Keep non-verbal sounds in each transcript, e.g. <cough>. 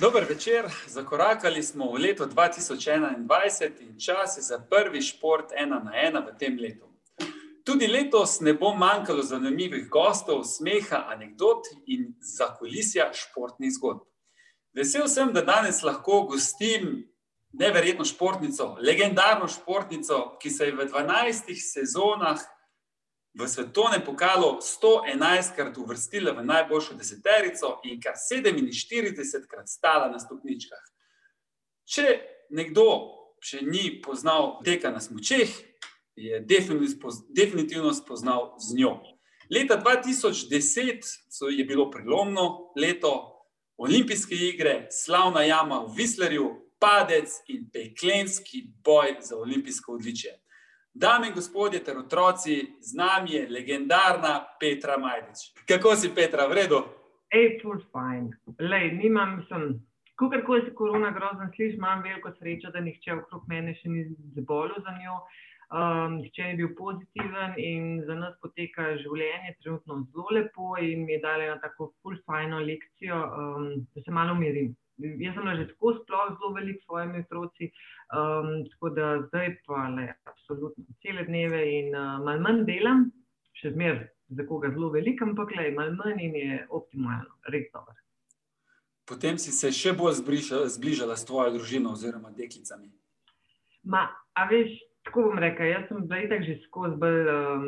Dober večer, zakorakali smo v leto 2021 in čas je za prvi šport ena na ena v tem letu. Tudi letos ne bo manjkalo zanimivih gostov, smeha, anegdot in zakulisja športnih zgodb. Vesel sem, da danes lahko gostim neverjetno športnico, legendarno športnico, ki se je v 12 sezonah v svetovnem pokalu 111krat uvrstila v najboljšo deseterico in kar 47krat stala na stopničkah. Če nekdo še ni poznal teka na smučeh, je definitivno spoznal z njo. Leta 2010 je bilo prelomno leto, olimpijske igre, slavna jama v Vislerju, padec in peklenski boj za olimpijsko odličje. Dame in gospodje ter otroci, z nami je legendarna Petra Majdič. Kako si, Petra, v redu? Full fine. Lej, nimam, sem, kakorkoli se korona grozno sliši, imam veliko srečo, da nihče okrog mene še ni zbolel za njo. Um, nihče je bil pozitiven in za nas poteka življenje trenutno zelo lepo in mi je dala eno tako full fine lekcijo, um, da se malo umirim. Jaz sem že tako sploh zelo velik s svojimi otroci, um, tako da zdaj pa le, absolutno, cele dneve in uh, malo manj delam, še zmeraj za koga zelo velik, ampak le, malo manj in je optimalno, res dobro. Potem si se še bolj zbližala, zbližala s tvojo družino oziroma deklicami. Ma, a veš, tako bom rekla, jaz sem zdaj tako že skozi bolj, um,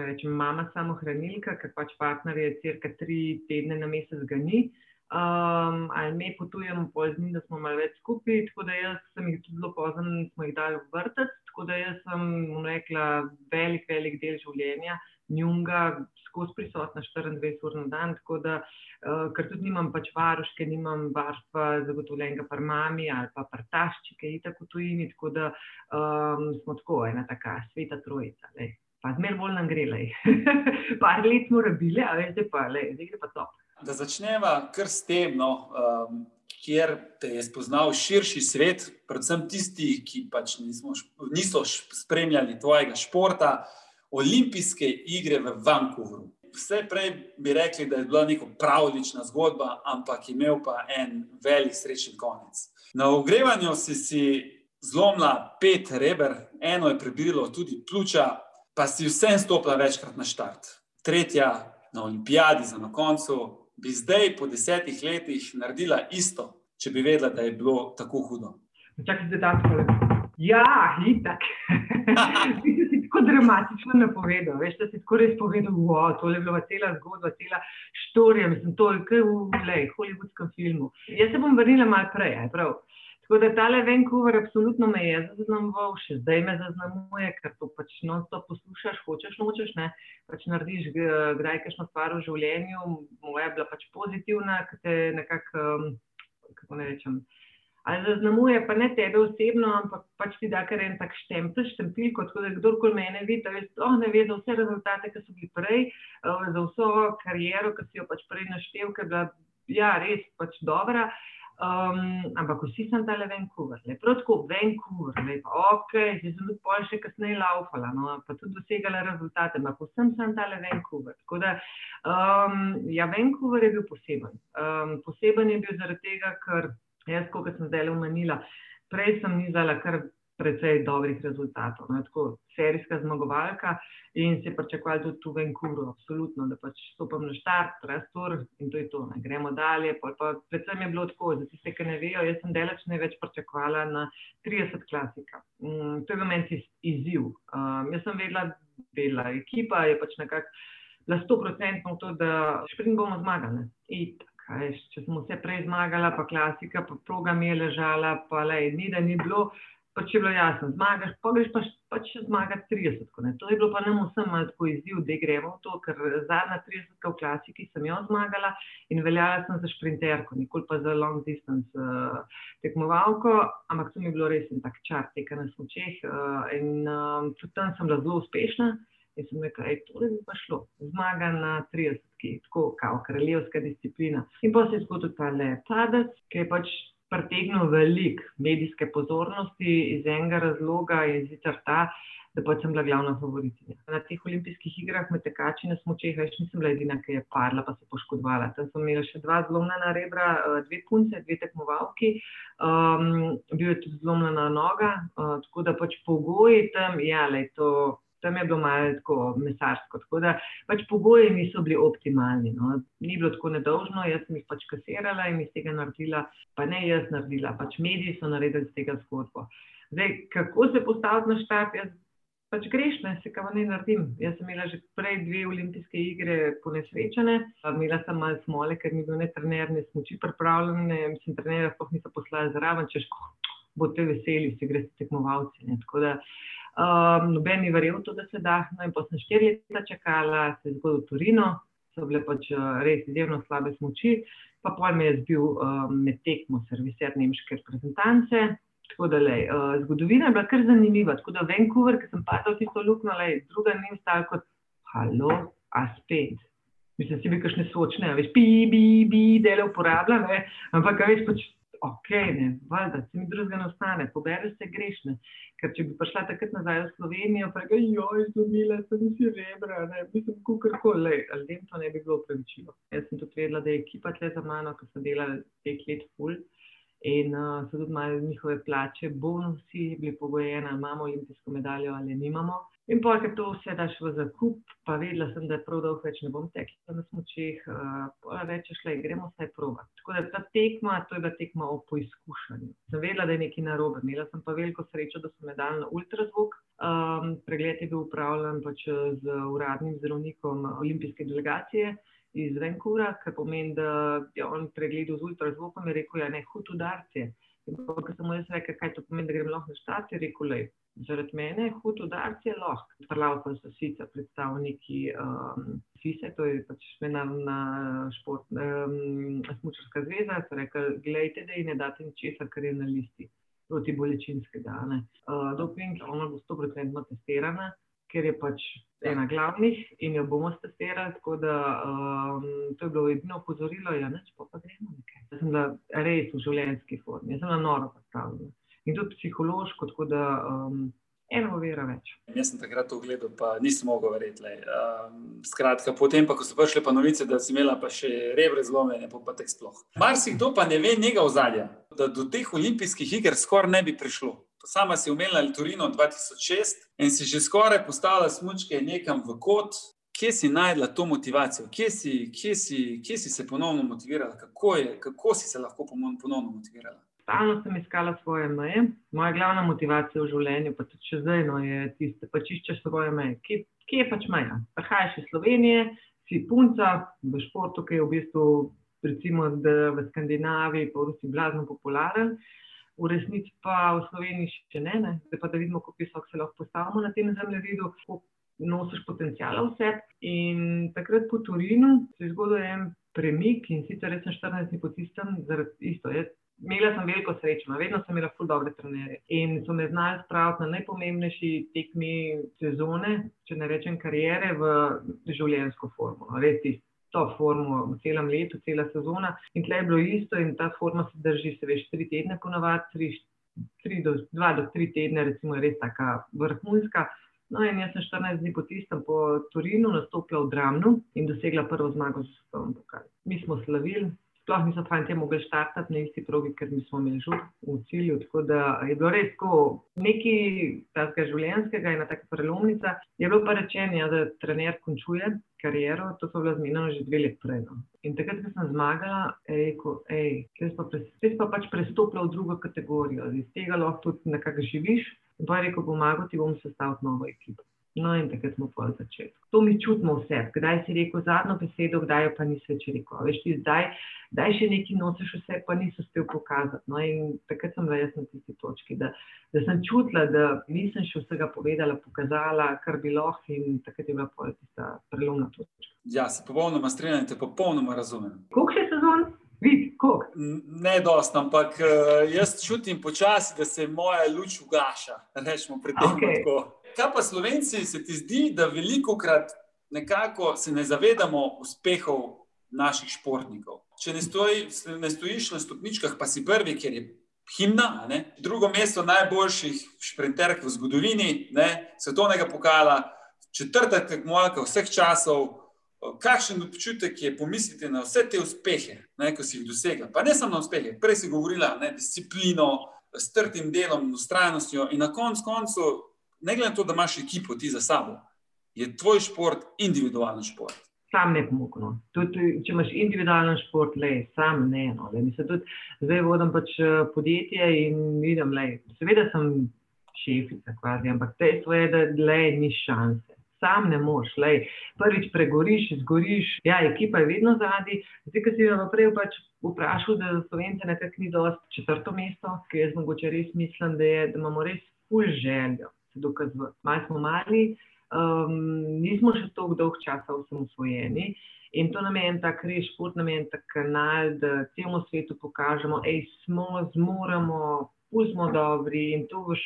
rečem, mama samohranilka, ker pač partner je cirka tri tedne na mesec ga ni um, ali mi potujemo pozni, da smo malo več skupaj. Tako da jaz sem jih tudi zelo pozorn, smo jih dali v vrtec. Tako da jaz sem rekla, velik, velik del življenja, njunga, skozi prisotna 24 ur na dan. Tako da, uh, ker tudi nimam pač varuške, nimam varstva zagotovljenega par mami ali pa par taščike, itak v tujini. Tako da um, smo tako ena taka sveta trojica. Lej. Pa zmer bolj nam gre, <laughs> par let smo rabili, a veš, zdaj pa, lej, zdaj gre pa top da začneva kar s tem, no, um, kjer te je spoznal širši svet, predvsem tisti, ki pač nismo, niso spremljali tvojega športa, olimpijske igre v Vancouvru. Vse prej bi rekli, da je bila neka pravlična zgodba, ampak imel pa en velik srečen konec. Na ogrevanju si si zlomila pet reber, eno je prebilo tudi pljuča, pa si vsem stopila večkrat na štart. Tretja na olimpijadi, za na koncu, bi zdaj, po desetih letih, naredila isto, če bi vedela, da je bilo tako hudo? Čakaj, da tam skoro. Ja, itak. <laughs> Ti si tako dramatično napovedal, veš, da si tako res povedal, wow, to je bila cela zgodba, cela štorija, mislim, to je kaj v hollywoodskem filmu. Jaz se bom vrnila malo prej, prav. Tako da tale Vancouver absolutno me je zaznamoval, še zdaj me zaznamuje, ker to pač non-stop poslušaš, hočeš, nočeš, ne, pač narediš kdaj kakšno stvar v življenju, moja je bila pač pozitivna, ki te nekako, kako ne rečem, ali zaznamuje, pa ne tebe osebno, ampak pač ti da kar en tak štempel, štempilko, tako da kdorkoli mene vidi, da veš, oh, ne ve za vse rezultate, ki so bili prej, za vso kariero, ki si jo pač prej naštel, ker je bila, ja, res pač dobra. Um, ampak vsi sem dal Vancouver, le prav tako Vancouver, le pa ok, zdaj sem tudi pol še kasneje laufala, no, pa tudi dosegala rezultate, ampak vsem sem dal Vancouver. Tako da, um, ja, Vancouver je bil poseben. Um, poseben je bil zaradi tega, ker jaz, kot sem zdaj omenila, prej sem nizala kar precej dobrih rezultatov. No, tako serijska zmagovalka in se pričakovali tudi tu v Vancouvru, absolutno, da pač stopim na štart, rastur in to je to. Ne. Gremo dalje. Pa, pa, predvsem je bilo tako, za tiste, ki ne vejo, jaz sem delač največ pričakovala na 30 klasika. Um, to je v meni izziv. Um, jaz sem vedela, je ekipa je pač nekako bila 100% v to, da šprint bomo zmagali. Kaj, če smo vse prej zmagali, pa klasika, pa proga mi je ležala, pa le, ni da ni bilo, pač je bilo jasno, zmagaš, pa greš pa pač zmagati 30. Ne. To je bilo pa nam vsem malo tako izziv, da gremo v to, ker zadnja 30. v klasiki sem jo zmagala in veljala sem za šprinterko, nikoli pa za long distance uh, tekmovalko, ampak to mi je bilo res en tak čar teka na smočeh uh, in um, tudi tam sem bila zelo uspešna in sem rekla, ej, to je pa šlo, zmaga na 30. Tako, kao kraljevska disciplina. In pa se je zgodil ta le padec, ki je pač pritegnil veliko medijske pozornosti iz enega razloga in sicer ta, da pač sem bila glavna favoritinja. Na teh olimpijskih igrah med tekači na smočeh več nisem bila edina, ki je padla, pa se poškodovala. Tam sem imela še dva zlomljena rebra, eh, dve punce, dve tekmovalki, um, bil je tudi zlomljena noga, uh, tako da pač pogoji tam, ja, le to. Tam je bilo malo tako mesarsko, tako da pač pogoji niso bili optimalni. No. Ni bilo tako nedolžno, jaz sem jih pač kasirala in iz tega naredila, pa ne jaz naredila, pač mediji so naredili z tega zgodbo. Zdaj, kako se postaviti na štart, jaz pač grešne, se kam ne naredim. Jaz sem imela že prej dve olimpijske igre ponesrečene, imela sem malo smole, ker ni bil ne trener, ne smoči pripravljene, mislim, trenerja sploh niso poslali zraven, češ, bote veseli, se greste tekmovalci. Ne. Tako da, Um, noben ni verjel, to, da se da. No, in pa sem štiri leta čakala, se je zgodilo Torino, so bile pač eh, res izjemno slabe smoči, pa pojem je zbil um, med tekmo serviser nemške reprezentance. Tako da, lej, uh, zgodovina je bila kar zanimiva. Tako da, Vancouver, ki sem padal tisto luknjo, druga ni stala kot halo, a spet. Mislim, si bi kakšne sočne, veš, pi, bi, bi, dele uporabljam, ampak veš, pač ok, ne, valjda, se mi drugega ne ostane, pobere se grešne. Ker če bi prišla takrat nazaj v Slovenijo, rečem, joj, izumila sem si rebra, ne, mislim, kukorkoli, ali vem, to ne bi bilo upravičilo. Jaz sem tudi vedela, da je ekipa tle za mano, ko sem delala pet let full. In uh, so tudi malo njihove plače, bonusi, bili pogojeni, ali imamo olimpijsko medaljo ali nimamo. In pa, ker to vse daš v zakup, pa vedela sem, da je prav dolgo več ne bom tekla na smočih, uh, pa rečeš, le, gremo vsaj prova. Tako da ta tekma, to je bila tekma o poizkušanju. Sem vedela, da je nekaj narobe, imela sem pa veliko srečo, da so me dali na ultrazvuk. Um, pregled je bil upravljen pač z uradnim zdravnikom olimpijske delegacije iz Vancouvra, kar pomeni, da je on pregledal z ultrazvokom in rekel, da ja, je hud udarce. Ko sem mu jaz rekel, kaj to pomeni, da grem lahko na štart, je rekel, le, zaradi mene je hud udarc je lahko. Prlav pa so sicer predstavniki um, FISE, to je pač mednarodna šport, um, smučarska zveza, so rekli, gledajte, da ji ne date ničesar, kar je na listi proti bolečinskega. Uh, doping, ona bo 100% testirana ker je pač ena glavnih in jo bomo testirali. Tako da um, to je bilo edino opozorilo, da ja, pa, pa gremo nekaj. Jaz sem bila res v življenjski formi, jaz sem bila noro postavljena in tudi psihološko. Tako da um, eno vera več. Jaz sem takrat to gledal, pa nisem mogel verjeti. Um, skratka, potem, pa, ko so prišle pa novice, da si imela pa še rebre zlomljene, pa, pa tek sploh. Marsikdo pa ne ve njega ozadja, da do teh olimpijskih iger skoraj ne bi prišlo. Sama si umela Torino 2006 in si že skoraj postala smočke nekam v kot. Kje si najdla to motivacijo, kje si, kje si, kje si se ponovno motivirala, kako, je, kako si se lahko ponovno motivirala? Stalno sem iskala svoje meje. Moja glavna motivacija v življenju, pa tudi če zdaj, no, je tiste, da pač iščeš svoje meje. Kje, kje je pač meja? Prihajaš iz Slovenije, si punca v športu, ki je v bistvu, recimo, v Skandinaviji, pa v Rusiji, blazno popularen v resnici pa v Sloveniji še ne. ne. Zdaj pa da vidimo, kako visoko se lahko postavimo na tem zemljevidu, kako nosiš potencijala vse. In takrat po Turinu se je zgodil en premik in sicer res sem 14 dni po tistem, zaradi isto. Jaz, Imela sem veliko srečo, vedno sem imela ful dobre trenere in so me znali spraviti na najpomembnejši tekmi sezone, če ne rečem karijere, v življenjsko formo. No, res tisto to formo v celem letu, cela sezona. In tle je bilo isto, in ta forma se drži, se veš, tri tedne, ponovadi, tri, tri do, dva do tri tedne, recimo, je res tako vrhunska. No, in jaz sem 14 dni po tistem, po Turinu, nastopila v Dramnu in dosegla prvo zmago za svetovni pokal. Mi smo slavili, sploh niso fanti mogli štartati na isti progi, ker mi smo imeli žur v cilju. Tako da je bilo res tako nekaj takega življenjskega, ena taka prelomnica. Je bilo pa rečeno, ja, da trener končuje kariero, to so bila zmenjena že dve let prej. No. In takrat, ko sem zmagala, je rekel, hej, res pa pač prestopila v drugo kategorijo, iz tega lahko tudi nekako živiš. In pa je rekel, pomagal ti bom sestaviti novo ekipo. No, in takrat smo pa začeli. To mi čutimo vse, kdaj si rekel zadnjo besedo, kdaj pa nisi več rekel. Veš, ti zdaj, zdaj še nekaj nosiš, vse pa nisi uspel pokazati. No, in takrat sem bila jaz na tisti točki, da, da sem čutila, da nisem še vsega povedala, pokazala, kar bi lahko, in takrat je bila pa tista prelomna točka. Ja, se popolnoma strinjam, te popolnoma razumem. Koliko še sezon? Vid, ne, dost, ampak uh, jaz čutim počasi, da se moja luč ugaša. Rečemo, predtem okay. tako. Kaj pa slovenci, se ti zdi, da veliko krat nekako se ne zavedamo uspehov naših športnikov? Če ne, stoji, ne stojiš na stopničkah, pa si prvi, ker je himna, ne? drugo mesto najboljših šprinterk v zgodovini ne? svetovnega pokala, četrta tekmovalka vseh časov. Kakšen občutek je pomisliti na vse te uspehe, ne, ko si jih dosegla? Pa ne samo na uspehe, prej si govorila o disciplino, s trdim delom, ustrajnostjo in na koncu, koncu, ne glede na to, da imaš ekipo ti za sabo, je tvoj šport individualen šport sam ne pomogno. Tudi, če imaš individualen šport, le, sam ne. No, le. Mislim, tudi, zdaj vodim pač eh, podjetje in vidim, le. seveda sem šefica, kvazi, ampak dejstvo je, da le ni šanse. Sam ne moš, le. prvič pregoriš, izgoriš. Ja, ekipa je vedno zadnji. Zdaj, ki si jo naprej pač vprašal, da za Slovence nekako ni dosto četrto mesto, ki jaz mogoče res mislim, da, je, da imamo res ful željo dokazovati. Malo smo mali, um, nismo še tako dolg časa osamosvojeni. In to nam je en tak res šport, nam je en tak kanal, da celemu svetu pokažemo, da smo, zmoremo, pustimo dobri. In to v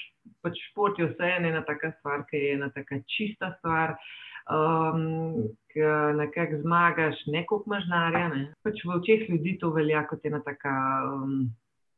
pač šport je vse ena taka stvar, ki je ena taka čista stvar. Um, Nekako zmagaš, neko mažnarja. Ne. Pač v očeh ljudi to velja kot ena taka um,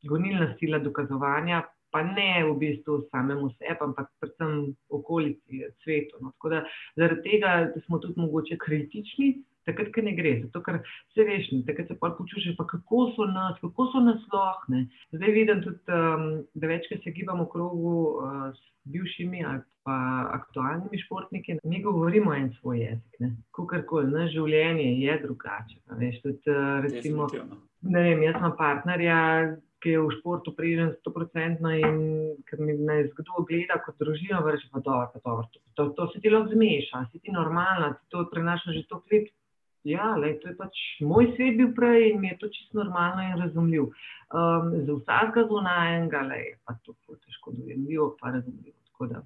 gonilna sila dokazovanja, pa ne v bistvu samemu sebi, ampak predvsem okolici, svetu. No. Da, zaradi tega smo tudi mogoče kritični, takrat, ko ne gre. Zato, ker se veš, takrat se pa počutiš, kako so nas, kako so nas lahne. Zdaj vidim tudi, um, da večkrat se gibamo v krogu uh, s bivšimi ali pa aktualnimi športniki. Mi govorimo en svoj jezik, kakorkoli, naše življenje je drugače. Veš, tudi, uh, recimo, ne vem, jaz imam partnerja ki je v športu prežen 100% in ker mi ne zgodi gleda kot družina, reče pa dobro, pa dobro. To, to, to se ti lahko zmeša, si ti normalna, ti to prenašaš že to let. Ja, lej, to je pač moj svet bil prej in mi je to čisto normalno in razumljiv. Um, za vsakega zunajnega je pa to težko dojemljivo, pa razumljivo. Tako, da,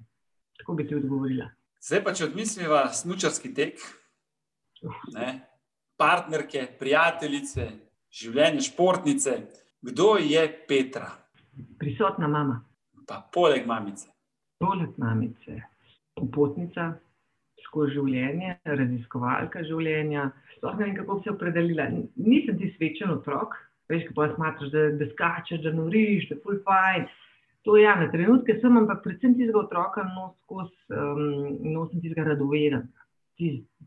tako bi ti odgovorila. Zdaj pa, če odmisliva snučarski tek, ne, partnerke, prijateljice, življenje športnice, Kdo je Petra? Prisotna mama. Pa poleg mamice. Poleg mamice, popotnica skozi življenje, raziskovalka življenja. Sploh ne vem, kako bi se opredelila. Nisem ti svečen otrok, veš, kako smatraš, da, da skačeš, da noriš, da je full fine. To je ja, na trenutke sem, ampak predvsem tistega otroka nosim um, nos tistega radovednega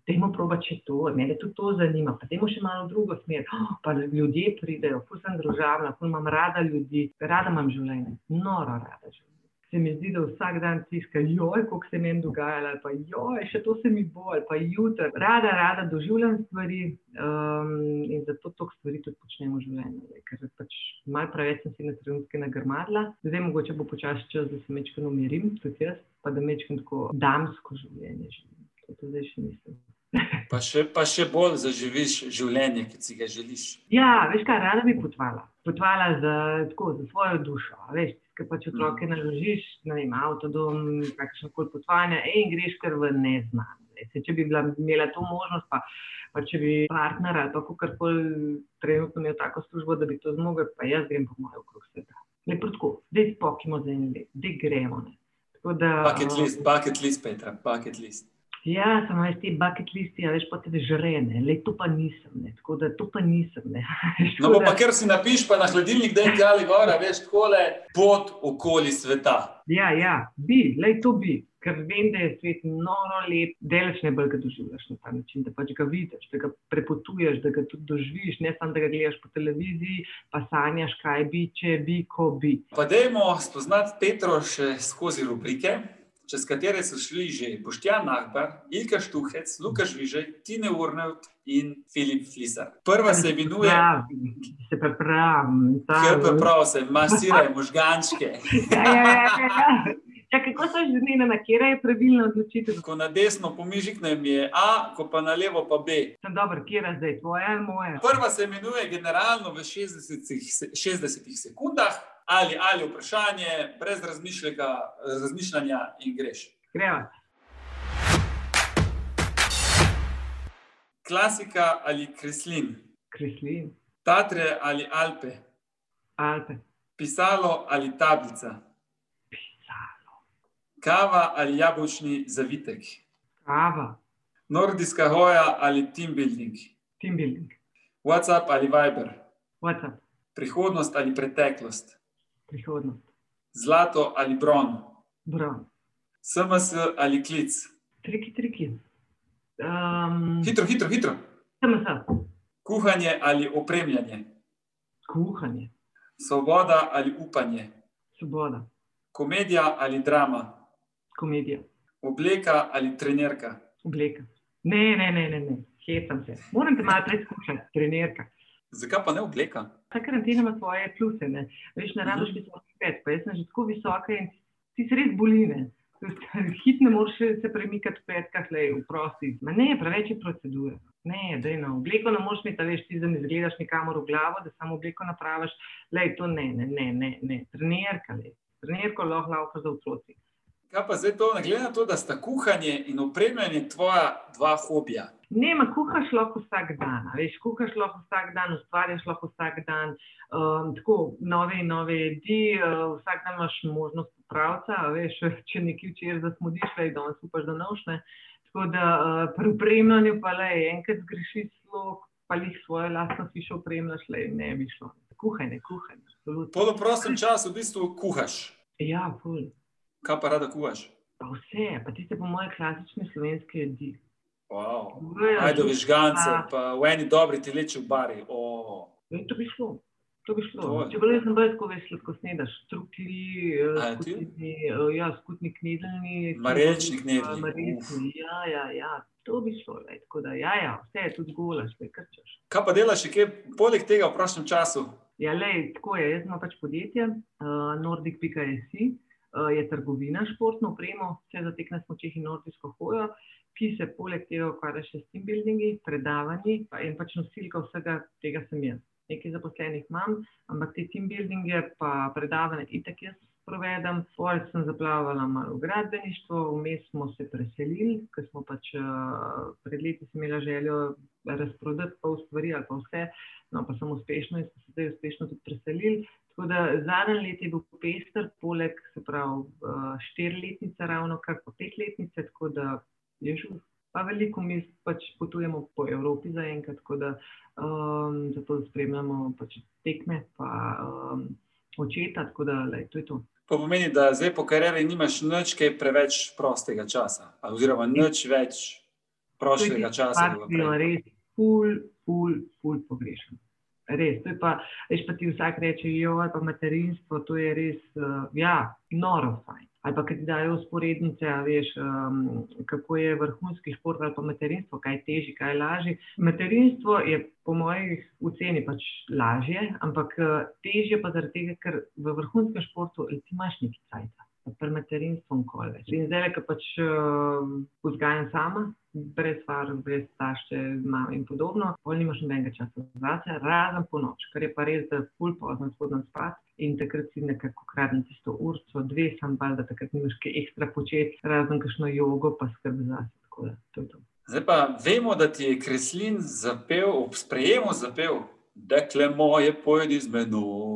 da jim proba, če to, mene tudi to zanima, pa temu še malo drugo smer. Oh, pa ljudje pridejo, ful sem družabna, ful imam rada ljudi, rada imam življenje, noro rada življenje. Se mi zdi, da vsak dan tiska, joj, kako se meni dogaja, ali pa joj, še to se mi bo, ali pa jutri. Rada, rada doživljam stvari um, in zato to stvari tudi počnemo v življenju. Ker pač malo preveč sem si na trenutke nagrmadla, zdaj mogoče bo počasi čas, da se mečkano umirim, tudi jaz, pa da mečkano tako damsko življenje živim to zdaj še nisem. <laughs> Pa še, pa še bolj zaživiš življenje, ki si ga želiš. Ja, veš kaj, rada bi potvala. Potvala za, tako, za svojo dušo. Veš, ker pač otroke mm. naložiš, ne vem, avtodom, kakšno koli potovanje, in greš kar v neznano. Če bi bila, imela to možnost, pa, pa če bi partner ali tako karkoli trenutno imel tako službo, da bi to zmogel, pa jaz grem po mojem okrog sveta. Lepo tako, zdaj spokimo za en let, zdaj gremo. Da, bucket list, bucket list, Petra, bucket list. Ja, samo jaz ti bucket listi, a veš pa te žrene, le to pa nisem, ne. tako da to pa nisem. <laughs> no, pa ker si napiš, pa na hladilnik, da je kali gora, veš, takole pot okoli sveta. Ja, ja, bi, le to bi, ker vem, da je svet noro lep, delaš ne bolj ga doživljaš na ta način, da pač ga vidiš, da ga prepotuješ, da ga tudi doživiš, ne samo da ga gledaš po televiziji, pa sanjaš, kaj bi, če bi, ko bi. Pa dajmo spoznati Petro še skozi rubrike čez katere so šli že Boštjan Nahbar, Ilka Štuhec, Luka Žvižej, Tine Urnevt in Filip Flisar. Prva se imenuje: Se pravi, da prav, se masirajo možgančke. Ja, ja, ja, kako so že zmene, na kje je pravilno odločitev? Ko na desno pomižiknem je A, ko pa na levo pa B. Sem dober, kje je zdaj, tvoja ali moja? Prva se imenuje generalno v 60, 60 sekundah ali, ali vprašanje, brez razmišljanja in greš. Gremo. Klasika ali kreslin? Kreslin. Tatre ali Alpe? Alpe. Pisalo ali tablica? Pisalo. Kava ali jabolčni zavitek? Kava. Nordijska hoja ali team building? Team building. WhatsApp ali Viber? WhatsApp. Prihodnost ali preteklost? Prihodnost. Zlato ali bron, Bron. SMS ali klic. Triki, triki. Um, Hitro, hitro, hitro. SMS. Kuhanje ali opremljanje, Kuhanje. svoboda ali upanje, Svoboda. komedija ali drama, Komedija. obleka ali trenerka. Obleka. Ne, ne, ne, ne, ne. hecam se. Moram te malo preizkušati, trenerka. Zakaj pa ne obleka? Ta karantena ima svoje pluse. Ne? Veš, ne rabiš visokih pet, pa jaz sem že tako visoka in ti se res boli. Ne? To jest, Hit ne moreš se premikati v petkah, le v prosti. Ma ne, preveč je procedura. Ne, da je na obleko ne moreš imeti, a veš, ti za ne zgledaš nikamor v glavo, da samo obleko napraviš. Le, to ne, ne, ne, ne, ne. trenerka, le. Trenerko lahko lauka za otroci. Kaj pa zdaj to, ne glede na to, da sta kuhanje in opremljanje tvoja dva hobija? Ne, ma kuhaš lahko vsak dan, veš, kuhaš lahko vsak dan, ustvarjaš lahko vsak dan, um, tako nove in nove jedi, uh, vsak dan imaš možnost popravca, a veš, <laughs> če nekaj včeraj zasmudiš, le danes upaš, da nošne. Tako da uh, pri upremljanju pa le enkrat zgrešiš slog, pa jih svojo lastno hišo opremljaš, le ne bi šlo. Kuhanje, kuhanje, absolutno. Po prostem času v bistvu kuhaš. Ja, ful. Kaj pa rada kuhaš? Pa vse, pa tiste po moje klasične slovenske jedi. Wow. Ajde, žgance, Ja. pa v eni dobri ti leči v bari. Oh. To bi šlo. To bi šlo. To. Če bolj sem bolj tako veš, sladko snedaš, A je ti? skutni, ja, skutni knedeljni. Marelični knedlji, Marelični, ja, ja, ja, to bi šlo. Lej. Tako da, ja, ja, vse je tudi golaš, te krčaš. Kaj pa delaš še kaj poleg tega v prošlem času? Ja, lej, tako je, jaz imam pač podjetje, uh, nordic.js, uh, je trgovina športno opremo, vse za tek na smočeh in nordijsko hojo, ki se poleg tega ukvarja še s team buildingi, predavanji pa- in pač nosilka vsega tega sem jaz. Nekaj zaposlenih imam, ampak te team buildinge pa predavanje itak jaz provedem. Pol sem zaplavala malo v gradbeništvo, vmes smo se preselili, ker smo pač uh, pred leti imela željo razprodati pol stvari ali pa vse, no pa sem uspešno in smo se zdaj uspešno tudi preselili. Tako da zadnji let je bil pester, poleg se pravi štiriletnice, ravno kar pa petletnice, tako da je žur. Pa veliko mi pač potujemo po Evropi zaenkrat, tako da um, zato spremljamo pač tekme, pa um, očeta, tako da lej, to je to. To pomeni, da zdaj po karieri nimaš nič kaj preveč prostega časa, oziroma nič več prostega časa. Jo res ful, ful, ful pogrešam. Res, to je pa, veš pa ti vsak reče, jo, ali pa materinstvo, to je res, uh, ja, noro fajn. Ali pa, ki ti dajo usporednice, veš, um, kako je vrhunski šport ali pa materinstvo, kaj je težje, kaj je lažje. Materinstvo je po mojih oceni pač lažje, ampak uh, težje pa zaradi tega, ker v vrhunskem športu ti imaš neki cajt. Pri materinstvu nikoli več. In zdaj, ko pač uh, vzgajam sama, brez var, brez tašče, mame in podobno, pol nimaš nobenega časa zase, razen po noč, kar je pa res, da ful pozno hodim spat in takrat si nekako kradem tisto urco, dve sam bal, da takrat nimaš kaj ekstra početi, razen kakšno jogo, pa skrb zase. Tako da, to je to. Zdaj pa vemo, da ti je Kreslin zapel, ob sprejemu zapel, dekle moje, pojdi z menoj.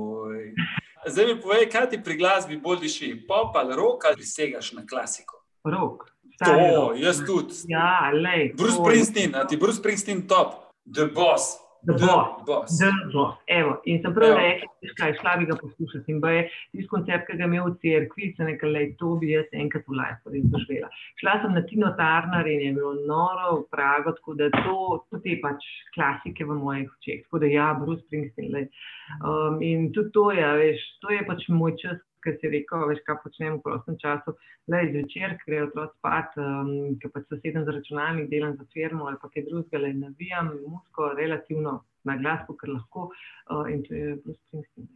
Zdaj mi povej, kaj ti pri glasbi bolj diši, pop ali rock ali prisegaš na klasiko? Rok. To, jaz tudi. Ja, lej. Bruce Springsteen, a ti Bruce Springsteen top, The Boss. The Boss. boss. Držo, evo. In sem prav rekel, kaj, šla bi ga poslušati. In je tisti koncert, ki ga je imel v cerkvi, se nekaj le, to bi jaz enkrat v life res doživela. Šla sem na Tino Tarnar in je bilo noro v Prago, tako da to, to te pač klasike v mojih očeh. Tako da ja, Bruce Springsteen. lej. Um, in tudi to je, veš, to je pač moj čas. Ker si rekel, veš, kaj počnem v prostem času, le zvečer, ker je otrok spat, um, ker pač se sedem za računalnik, delam za firmo ali pa kaj drugega, le navijam musko relativno na glas, ker lahko. Uh, in to je Bruce Springsteen.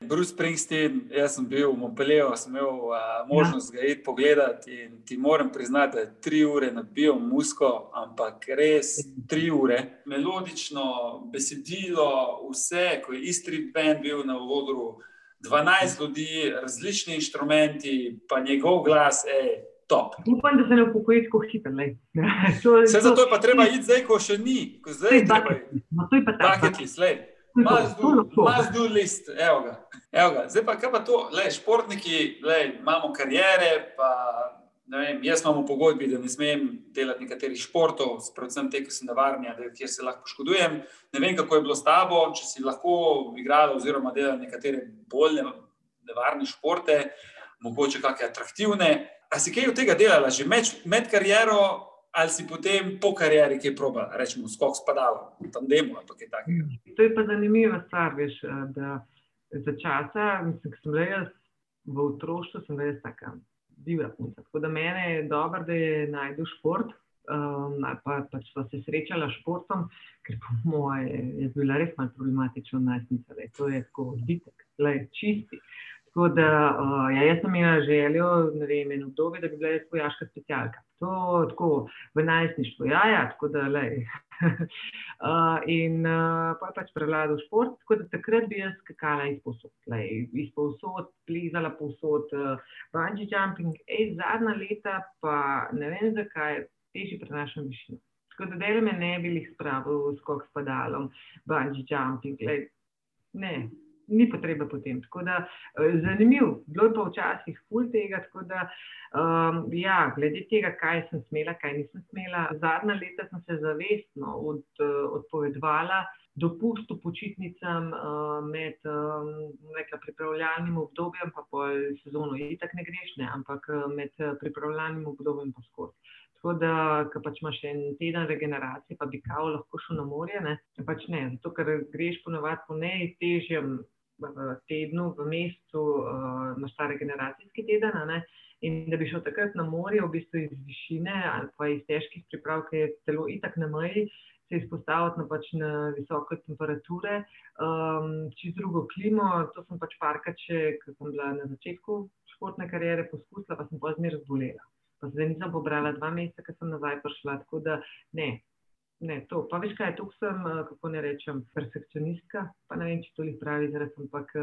Bruce Springsteen, jaz sem bil v Montpellieru, sem imel a, možnost ga iti pogledati in ti moram priznati, da je tri ure nabijo musko, ampak res tri ure. Melodično besedilo, vse, ko je Istri band bil na odru, 12 ljudi, različni inštrumenti, pa njegov glas, ej, top. Upam, da se ne upokoji tako hitro. Vse <laughs> to- zato je pa treba iti zdaj, ko še ni, ko zdaj je treba iti. No, to je pa ta Bucket list, lej. Must do, list, evo ga. Evo ga. Zdaj pa kaj pa to, lej, športniki, lej, imamo karijere, pa vem, jaz imam v pogodbi, da ne smem delati nekaterih športov, predvsem te, ki so nevarni, kjer se lahko poškodujem. Ne vem, kako je bilo s tabo, če si lahko igrala oziroma delala nekatere bolj, ne- nevarne športe, mogoče kakšne atraktivne. A si kaj od tega delala, že med, med kariero, ali si potem po karieri, ki je proba, rečemo, skok spadala, tam demo ali kaj takega? To je pa zanimiva stvar, veš, da za časa, mislim, sem bila jaz v otroštvu, sem bila jaz taka divja punca. Tako da mene je dobro, da je najdu šport. Um, pa pač so se srečala s športom, ker po moje je bila res malo problematična najstnica, da je to je odbitek, le čisti. Tako da uh, ja, jaz sem imela željo, ne vem, eno obdobje, da bi bila jaz vojaška specialka. To tako v najstništvu, ja, ja, tako da le. uh, <laughs> in uh, pa je pač prevladal šport, tako da takrat bi jaz skakala iz posod, iz posod, plizala posod, uh, bungee jumping, ej, zadnja leta pa ne vem zakaj, težje prenašam višino. Tako da delo me ne bi jih spravil skok s padalom, bungee jumping, lej, ne ni potrebe potem. Tako da, eh, zanimiv, bilo je pa včasih ful tega. Da, um, ja, glede tega, kaj sem smela, kaj nisem smela. Zadnja leta sem se zavestno od, uh, odpovedvala. Dopustu počitnicam uh, med um, pripravljalnim obdobjem, pa po sezonu, itak ne greš, ne, ampak med pripravljalnim obdobjem pa skozi. Tako da, ko pač imaš en teden regeneracije, pa bi kao lahko šel na morje, ne, pač ne, zato ker greš ponovadi po najtežjem v tednu, v mesecu, uh, na stare generacijski teden. In da bi šel takrat na morje, v bistvu iz višine ali pa iz težkih priprav, ki je telo itak na meji, se izpostaviti na, pač na visoke temperature, um, čez drugo klimo. To sem pač parka, če sem bila na začetku športne kariere poskusila, pa sem pa zmeraj zbolela. Pa zdaj nisem pobrala dva meseca, ker sem nazaj prišla. Tako da ne, Ne, to. Pa veš kaj, tu sem, eh, kako ne rečem, perfekcionistka, pa ne vem, če to jih pravi, zaradi ampak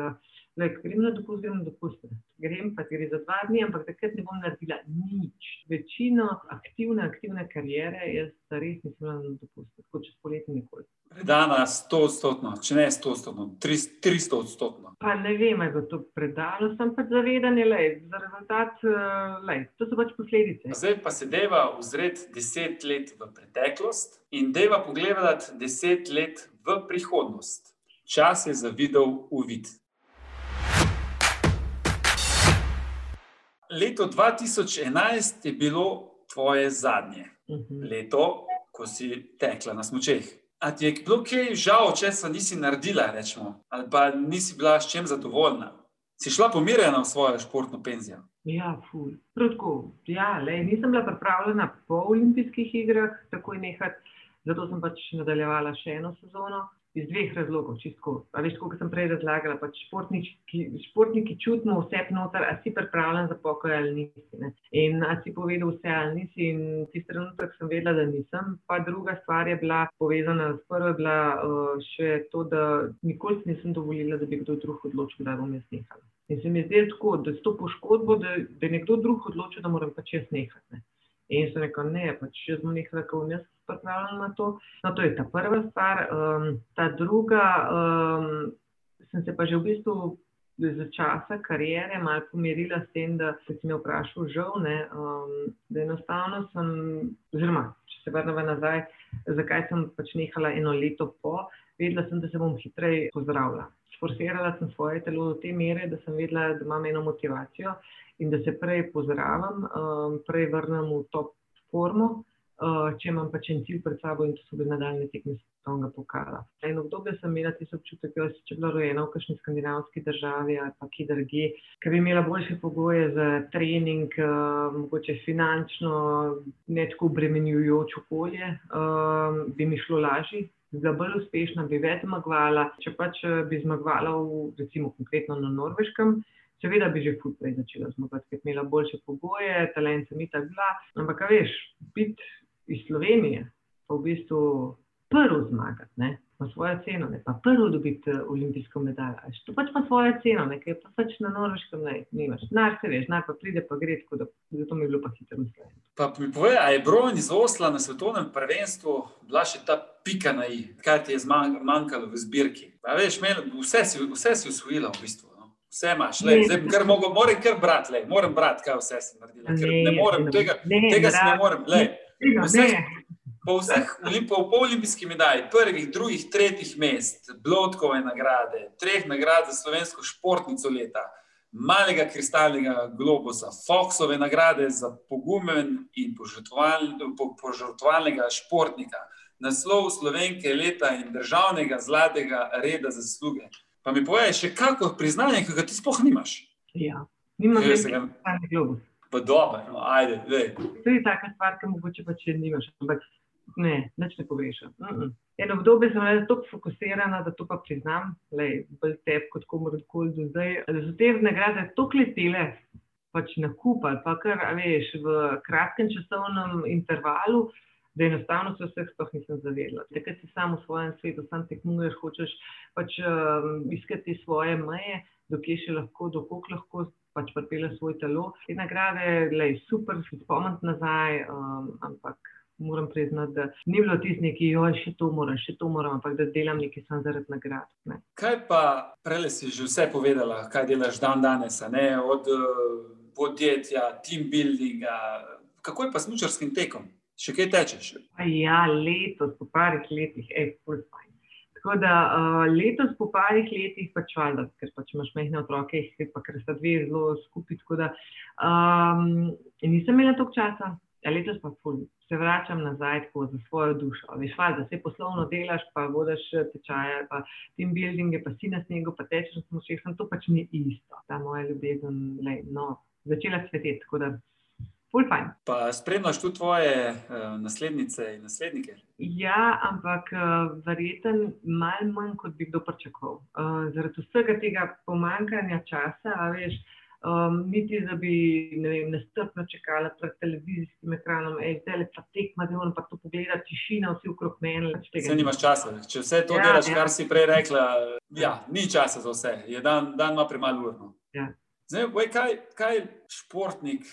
le, grem na dopust, grem na dopust. Grem pa gre za dva dni, ampak takrat ne bom naredila nič. Večino aktivne, aktivne karijere jaz res nisem na dopust, tako čez poletje nikoli. Predana 100 odstotno, če ne 100 odstotno, 300 odstotno. Pa ne vem, ali je to predano, sem pač zavedanje, le, za rezultat, eh, le, to so pač posledice. Zdaj pa se deva vzred 10 let v preteklost in deva pogledati 10 let v prihodnost. Čas je za video uvid. Leto 2011 je bilo tvoje zadnje uh mhm. -huh. leto, ko si tekla na smočeh. A ti je bilo kaj žal, če se nisi naredila, rečemo, ali pa nisi bila s čem zadovoljna? Si šla pomirjena v svojo športno penzijo? Ja, ful. Protko, ja, le, nisem bila pripravljena po olimpijskih igrah, takoj nehati, zato sem pač nadaljevala še eno sezono iz dveh razlogov. Čisto, veš, kot sem prej razlagala, pač športniki, športniki čutimo vse noter, a si pripravljen za pokoj ali nisi. Ne? In a si povedal vse ali nisi. In tisti trenutek sem vedela, da nisem. Pa druga stvar je bila povezana s prvo, je bila uh, še to, da nikoli nisem dovolila, da bi kdo drug odločil, da bom jaz nehala. In se mi zdi tako, da s to poškodbo, da, da je nekdo drug odločil, da moram pač jaz nehati. Ne? In so rekli, ne, pač jaz bom nekaj rekel, jaz pripravljam na to. No, to je ta prva stvar. Um, ta druga, um, sem se pa že v bistvu za časa karijere malo pomirila s tem, da se mi vprašal, žal, ne, um, da enostavno sem, oziroma če se vrnemo nazaj, zakaj sem pač nehala eno leto po, vedela sem, da se bom hitreje pozdravila. Forsirala sem svoje telo do te mere, da sem vedela, da imam eno motivacijo in da se prej pozdravim, um, prej vrnem v top formo, uh, če imam pač en cilj pred sabo in to so bile nadaljne tekme svetovnega pokala. In obdobje sem imela tisti občutek, da sem bila rojena v kakšni skandinavski državi ali pa kje drugi, ki bi imela boljše pogoje za trening, uh, mogoče finančno, ne tako obremenjujoč okolje, uh, bi mi šlo lažje. Bila bolj uspešna, bi več zmagovala. Če pač bi zmagovala, v, recimo, konkretno na Norveškem, Seveda bi že futbol začela zmagati, ker imela boljše pogoje, talent sem itak bila. Ampak, veš, biti iz Slovenije, pa v bistvu prvi zmagati, ne, ima svojo ceno, ne, pa prvi dobiti uh, olimpijsko medaljo. To pač ima svojo ceno, ne, ker pa pač na Norveškem ne, nimaš. Nar se veš, nar pa pride, pa gre, tako da zato mi je bilo pa hitro mislim. Pa mi povej, a je Bron iz Osla na svetovnem prvenstvu bila še ta pika na i, kaj ti je zmanjkalo v zbirki? Pa veš, men, vse si, vse si usvojila v bistvu vse imaš, le, zdaj kar mogo, moram kar brati, le, moram brati, kaj vse sem naredila. Ne, ne morem, tega, ne, tega se ne morem. Le, vseh, po vseh po, po olimpijskih medaljah, prvih, drugih, tretjih mest, Blotkove nagrade, treh nagrad za slovensko športnico leta, malega kristalnega globusa, Foxove nagrade za pogumen in požrtvovalnega športnika, naslov slovenke leta in državnega zlatega reda zasluge. Pa mi povej, še kako priznanje, ki ga ti sploh nimaš? Ja, nimam več kristalnih globus. Pa dobro, no, ajde. To je taka stvar, ki mogoče pa če nimaš, ampak ne, nič ne pogrešam. Mm -mm. Eno obdobje sem bila tako fokusirana, da to pa priznam, bolj tep kot komorkoli do zdaj. Da so te nagrade tako letele, pač na kup ali pa kar, veš, v kratkem časovnem intervalu, da enostavno se vseh sploh nisem zavedla. Takrat si sam v svojem svetu, sam tekmuješ, hočeš pač um, iskati svoje meje, dokje še lahko, dokok lahko pač pripele svoj telo. Te nagrade, lej, super, si spomniti nazaj, um, ampak moram priznati, da ni bilo tisti, ki jo še to moram, še to moram, ampak da delam nekaj samo zaradi nagrad. Ne. Kaj pa, prej si že vse povedala, kaj delaš dan danes, ne? od uh, podjetja, team buildinga, kako je pa s mučarskim tekom? Še kaj tečeš? Ja, letos, po parih letih, je full fine. Tako da uh, letos, po parih letih, pač valjda, ker pač imaš mehne otroke, jih pa ker sta dve zelo skupaj. Tako da um, nisem imela toliko časa, a letos pa ful. Se vračam nazaj tako za svojo dušo. Veš, valjda, se poslovno delaš, pa vodiš tečaje, pa team building, pa si na snegu, pa tečeš na smočeh, to pač ni isto. Ta moja ljubezen, lej, no, začela sveteti. Pa spremljaš tudi tvoje uh, naslednice in naslednike? Ja, ampak uh, verjeten malo manj, kot bi kdo pričakoval. Uh, zaradi vsega tega pomankanja časa, veš. Um, niti da bi vem, nestrpno čakala pred televizijskim ekranom, zdaj le pa tekma, da moram pa to pogledati, tišina, vsi okrog mene. Vse nimaš časa. Če vse to ja, delaš, ja. kar si prej rekla, ja, ni časa za vse, je dan, dan ima premalo urno. Ja. Zdaj, boj, kaj, kaj športnik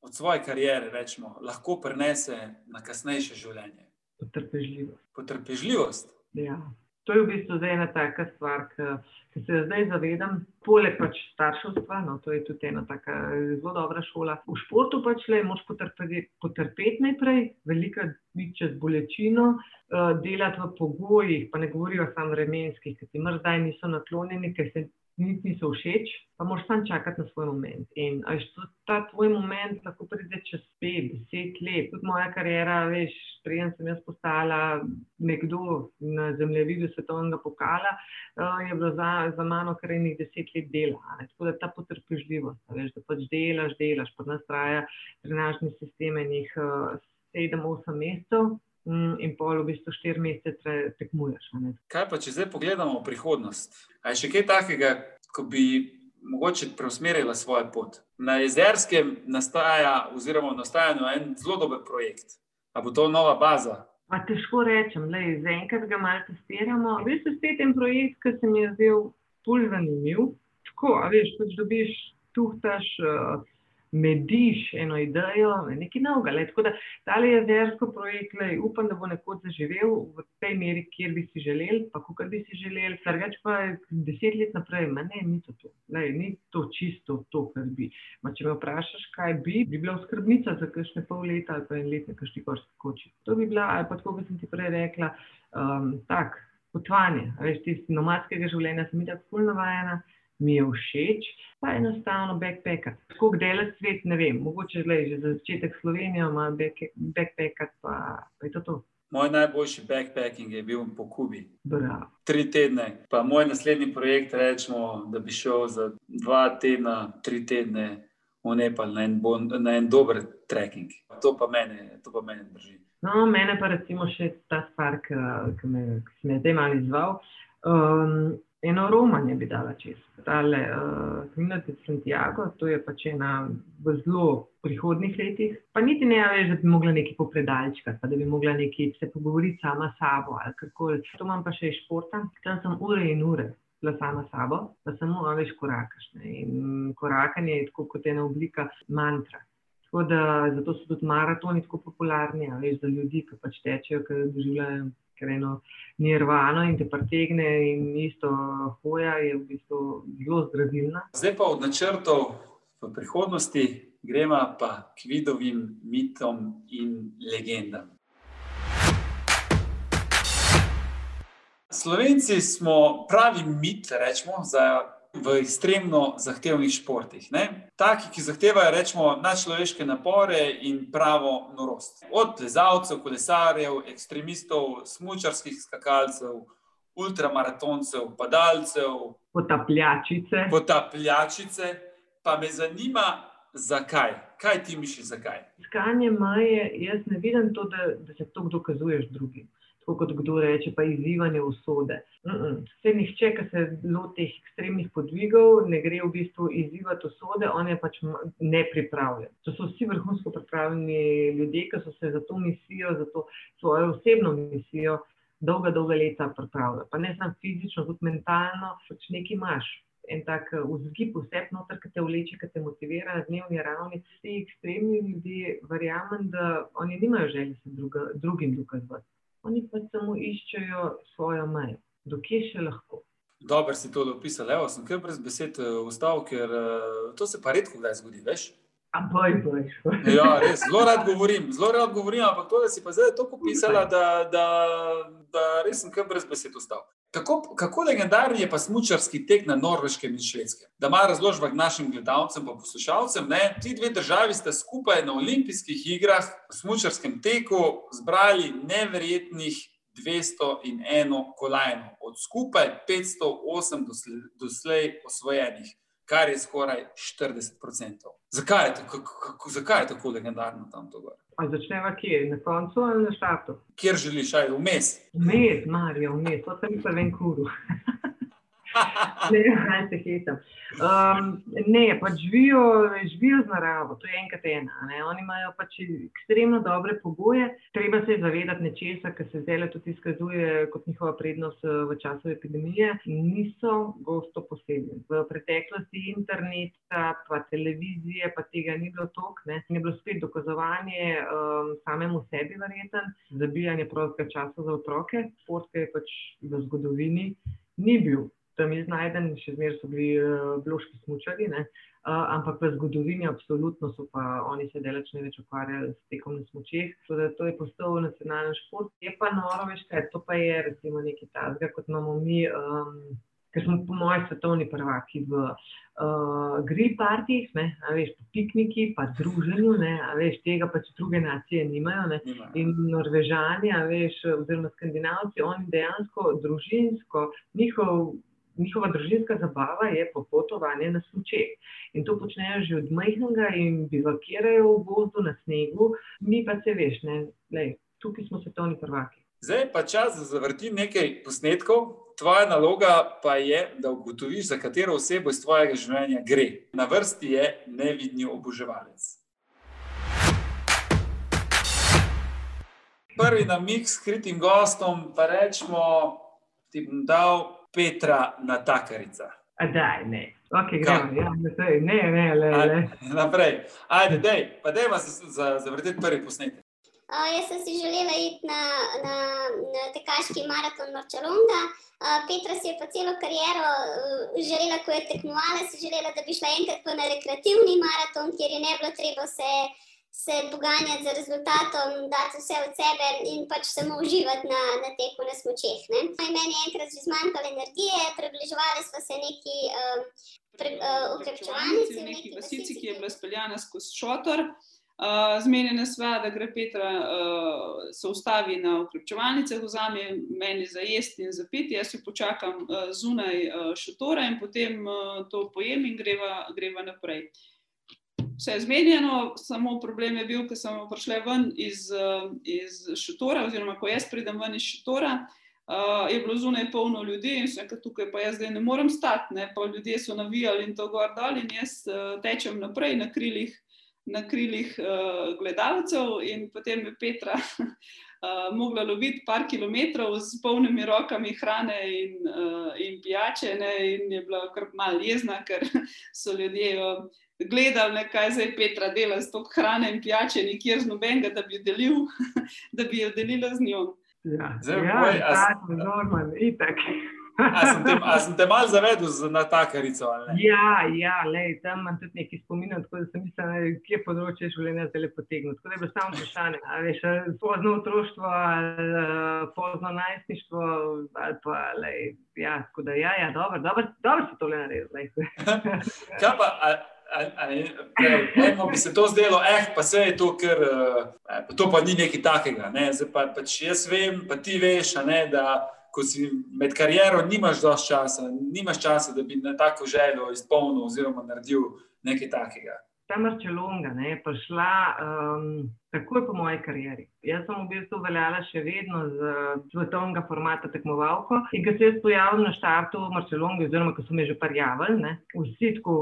od svoje kariere rečemo, lahko prenese na kasnejše življenje? Potrpežljivost. Potrpežljivost. Ja. To je v bistvu ena taka stvar, ki se jo zdaj zavedam. Poleg pač starševstva, no, to je tudi ena tako zelo dobra šola. V športu pač le moš potrpeti, potrpeti najprej, veliko biti čez bolečino, uh, delati v pogojih, pa ne govorijo samo vremenskih, ki ti mrzaj niso naklonjeni, ker se niti niso všeč, pa moraš tam čakati na svoj moment. In až ta tvoj moment lahko pride čez pet, deset let. Tudi moja karijera, veš, prijem sem jaz postala nekdo na zemljevidu svetovnega pokala, uh, je bilo za, za mano kar enih deset let dela. Ne? Tako da ta potrpežljivost, veš, da pač delaš, delaš, pa nas traja trenažni sistem enih uh, sedem, osem mesecev. Mm, in pol, v bistvu, štiri mesece tekmuješ. Kaj pa, če zdaj pogledamo v prihodnost? Je še kaj takega, ko bi mogoče preusmerila svojo pot? Na jezerskem nastaja, oziroma nastaja en zelo dober projekt. Ali bo to nova baza? Pa težko rečem, zaenkrat ga malo testiramo. Veš, spet en projekt, ki se mi je zdel bolj zanimiv. Tako, a veš, pač dobiš, tuhtaš. Uh, mediš eno idejo, nekaj novega. Tako da ta jezersko projekt, lej, upam, da bo nekoč zaživel v tej meri, kjer bi si želeli, pa kako bi si želeli. Drugač pa deset let naprej, ma ne, ni to to. Lej, ni to čisto to, kar bi. Ma, če me vprašaš, kaj bi, bi bila skrbnica za kakšne pol leta ali pa en let, kakšni gorski koči. To bi bila, ali pa tako, kot sem ti prej rekla, um, tak, potvanje. Veš, tisti nomadskega življenja sem tako fulno navajena mi je všeč, pa enostavno backpacker. Tako delati svet, ne vem, mogoče zdaj že za začetek Slovenijo, ima backpacker, pa, pa je to to. Moj najboljši backpacking je bil po Kubi. Bravo. Tri tedne. Pa moj naslednji projekt, rečemo, da bi šel za dva tedna, tri tedne v Nepal na en, bon, na en dober trekking. To pa mene, to pa mene drži. No, mene pa recimo še ta stvar, ki, ki me, me je zdaj malo izval. Um, eno romanje bi dala čez. Tale uh, de Santiago, to je pač ena v zelo prihodnih letih. Pa niti ne veš, da bi mogla nekaj popredalčkati, pa da bi mogla nekaj se pogovoriti sama s sabo ali karkoli. To imam pa še iz športa, tam sem ure in ure. La sama sabo, pa samo veš, korakaš. Ne? In korakanje je tako kot ena oblika mantra. Tako da zato so tudi maratoni tako popularni, veš, za ljudi, ki pač tečejo, ki doživljajo ker eno nirvano in te pretegne, in isto hoja je v bistvu zelo zdravilna. Zdaj pa od načrtov v prihodnosti gremo pa k vidovim mitom in legendam. Slovenci smo pravi mit, rečemo, za v ekstremno zahtevnih športih. Ne? Taki, ki zahtevajo rečemo, nadčloveške napore in pravo norost. Od plezalcev, kolesarjev, ekstremistov, smočarskih skakalcev, ultramaratoncev, padalcev, potapljačice. potapljačice. Pa me zanima, zakaj. Kaj ti misliš, zakaj? Iskanje meje, jaz ne vidim to, da, da se to dokazuješ drugim. Tako kot kdo reče, pa izzivanje usode. Vse nihče, ki se loti ekstremnih podvigov, ne gre v bistvu izzivati usode, on je pač ne pripravljen. To so vsi vrhunsko pripravljeni ljudje, ki so se za to misijo, za to svojo osebno misijo, dolga, dolga leta pripravljali. Pa ne samo fizično, tudi mentalno, pač nekaj imaš en tak eh, vzgib, vse noter, ki te vleče, ki te motivira na dnevni ravni. Ti ekstremni ljudje, verjamem, da oni nimajo želje se druga, drugim dokazovati. Oni pa samo iščejo svojo mejo, dokje še lahko. Dobro si to opisal, evo, sem kar brez besed eh, ker uh, to se pa redko kdaj zgodi, veš? Boj, boj. <laughs> ja, res, zelo rad govorim, zelo rad govorim, ampak to, da si pa zdaj tako pisala, da, da, da res sem kar brez besed vstal. Kako, kako legendarni je pa smočarski tek na Norveškem in Švedskem? Da ima razložba našim gledalcem in poslušalcem, da ti dve državi sta skupaj na olimpijskih igrah v smočarskem teku zbrali neverjetnih 201 kolajno, od skupaj 508 doslej osvojenih, kar je skoraj 40%. Zakaj je, tako, kako, zakaj je tako legendarno tam to gore? Začneva kje, na koncu ali na štartu? Kjer želiš, aj vmes? Vmes, Marijo, vmes, to sem ven kuru. <laughs> <laughs> ne, ne, se hitam. Um, ne, pač živijo, živijo z naravo, to je enkrat ena. Ne. Oni imajo pač ekstremno dobre pogoje. Treba se zavedati nečesa, kar se zdaj tudi izkazuje kot njihova prednost eh, v času epidemije. Niso gosto posebni. V preteklosti interneta, pa televizije, pa tega ni bilo tok, ne. ni bilo spet dokazovanje um, samemu sebi, verjeten, zabijanje prostega časa za otroke. Sport je pač v zgodovini ni bil tam je znajden, še zmeraj so bili bloški smočari, uh, ampak v zgodovini absolutno so pa oni se delač največ ukvarjali s tekom na smočeh. To je postal nacionalen šport, je pa noro, veš kaj, to pa je recimo nekaj tazga, kot imamo mi. Um, Ker smo, po mojem, svetovni prvaki v uh, grill partijih, veš, po pikniki, pa druženju, ne, veš, tega pač druge nacije nimajo. Ne. In Norvežani, veš, oziroma Skandinavci, oni dejansko družinsko, njihov njihova družinska zabava je popotovanje na slučeh. In to počnejo že od majhnega in bivakirajo v gozdu na snegu, mi pa se veš, ne, lej, tukaj smo svetovni prvaki. Zdaj pa čas, da zavrtim nekaj posnetkov. Tvoja naloga pa je, da ugotoviš, za katero osebo iz tvojega življenja gre. Na vrsti je nevidni oboževalec. Prvi namig s kritim gostom, pa rečemo, ti bom dal Petra Natakarica. Daj, ne. Okay, gremo, ja, ne, ne, le, le. Naprej. Ajde, dej, pa dej vas zavrteti za prvi posnetek. Uh, jaz sem si želela iti na, na, na tekaški maraton Marčalonga. Uh, Petra si je pa celo kariero uh, želela, ko je tekmovala, si želela, da bi šla enkrat na rekreativni maraton, kjer je ne bilo treba se se poganjati za rezultatom, dati vse od sebe in pač samo uživati na, na teku na smočeh. Meni je enkrat že zmanjkalo energije, približevali smo se neki um, uh, ukrepčevalnici. V neki vasici, ki je bila speljana skozi šotor. Uh, Zmenjena sva, da gre Petra uh, se ustavi na ukrepčevalnice, vzame meni za jesti in za piti, jaz jo počakam uh, zunaj uh, šotora in potem uh, to pojem in greva, greva naprej. Uh, vse je zmenjeno, samo problem je bil, ko sem prišla ven iz, eh, iz šotora, oziroma ko jaz pridem ven iz šotora. Uh, je bilo zunaj polno ljudi in vse, kar tukaj pa jaz zdaj ne morem stati, ne? pa ljudje so navijali in to gor dol, in jaz uh, tečem naprej na krilih, na krilih uh, gledalcev, in potem je Petra uh, <laughs> mogla loviti par kilometrov z polnimi rokami hrane in, uh, in pijače, ne? in je bila kar mal jezna, ker <laughs> so ljudje. Uh, gledali, kaj zdaj Petra dela s to hrano in pijače, nikjer z nobenega, da bi jo delil, <laughs> da bi jo delila z njo. Ja, zelo ja, je, tako je, itak. A sem te, a sem te malo zavedel za na takarico? ali ne? Ja, ja lej, tam imam tudi nekaj spominov, tako da sem mislil, kje področje življenja zdaj potegnil. Tako da je bilo samo vprašanje, a veš, a pozno otroštvo, ali pozno najstništvo, ali pa, lej, ja, tako da, ja, ja, dobro, dobro, dobro si tole naredil, lej. <laughs> Kaj pa, a, a, a, ne, eno bi se to zdelo, eh, pa se je to, ker eh, to pa ni nekaj takega. Ne? Zdaj pa, pač jaz vem, pa ti veš, ne, da ko si med kariero, nimaš dovolj časa, nimaš časa, da bi na tako željo izpolnil oziroma naredil nekaj takega. Ta Marčelonga je prišla um, takoj po moji karieri. Jaz sem v bistvu veljala še vedno z svetovnega formata tekmovalko. In ko se jaz pojavim na štartu v Marčelongi, oziroma ko so me že parjavili, ne, vsi tako,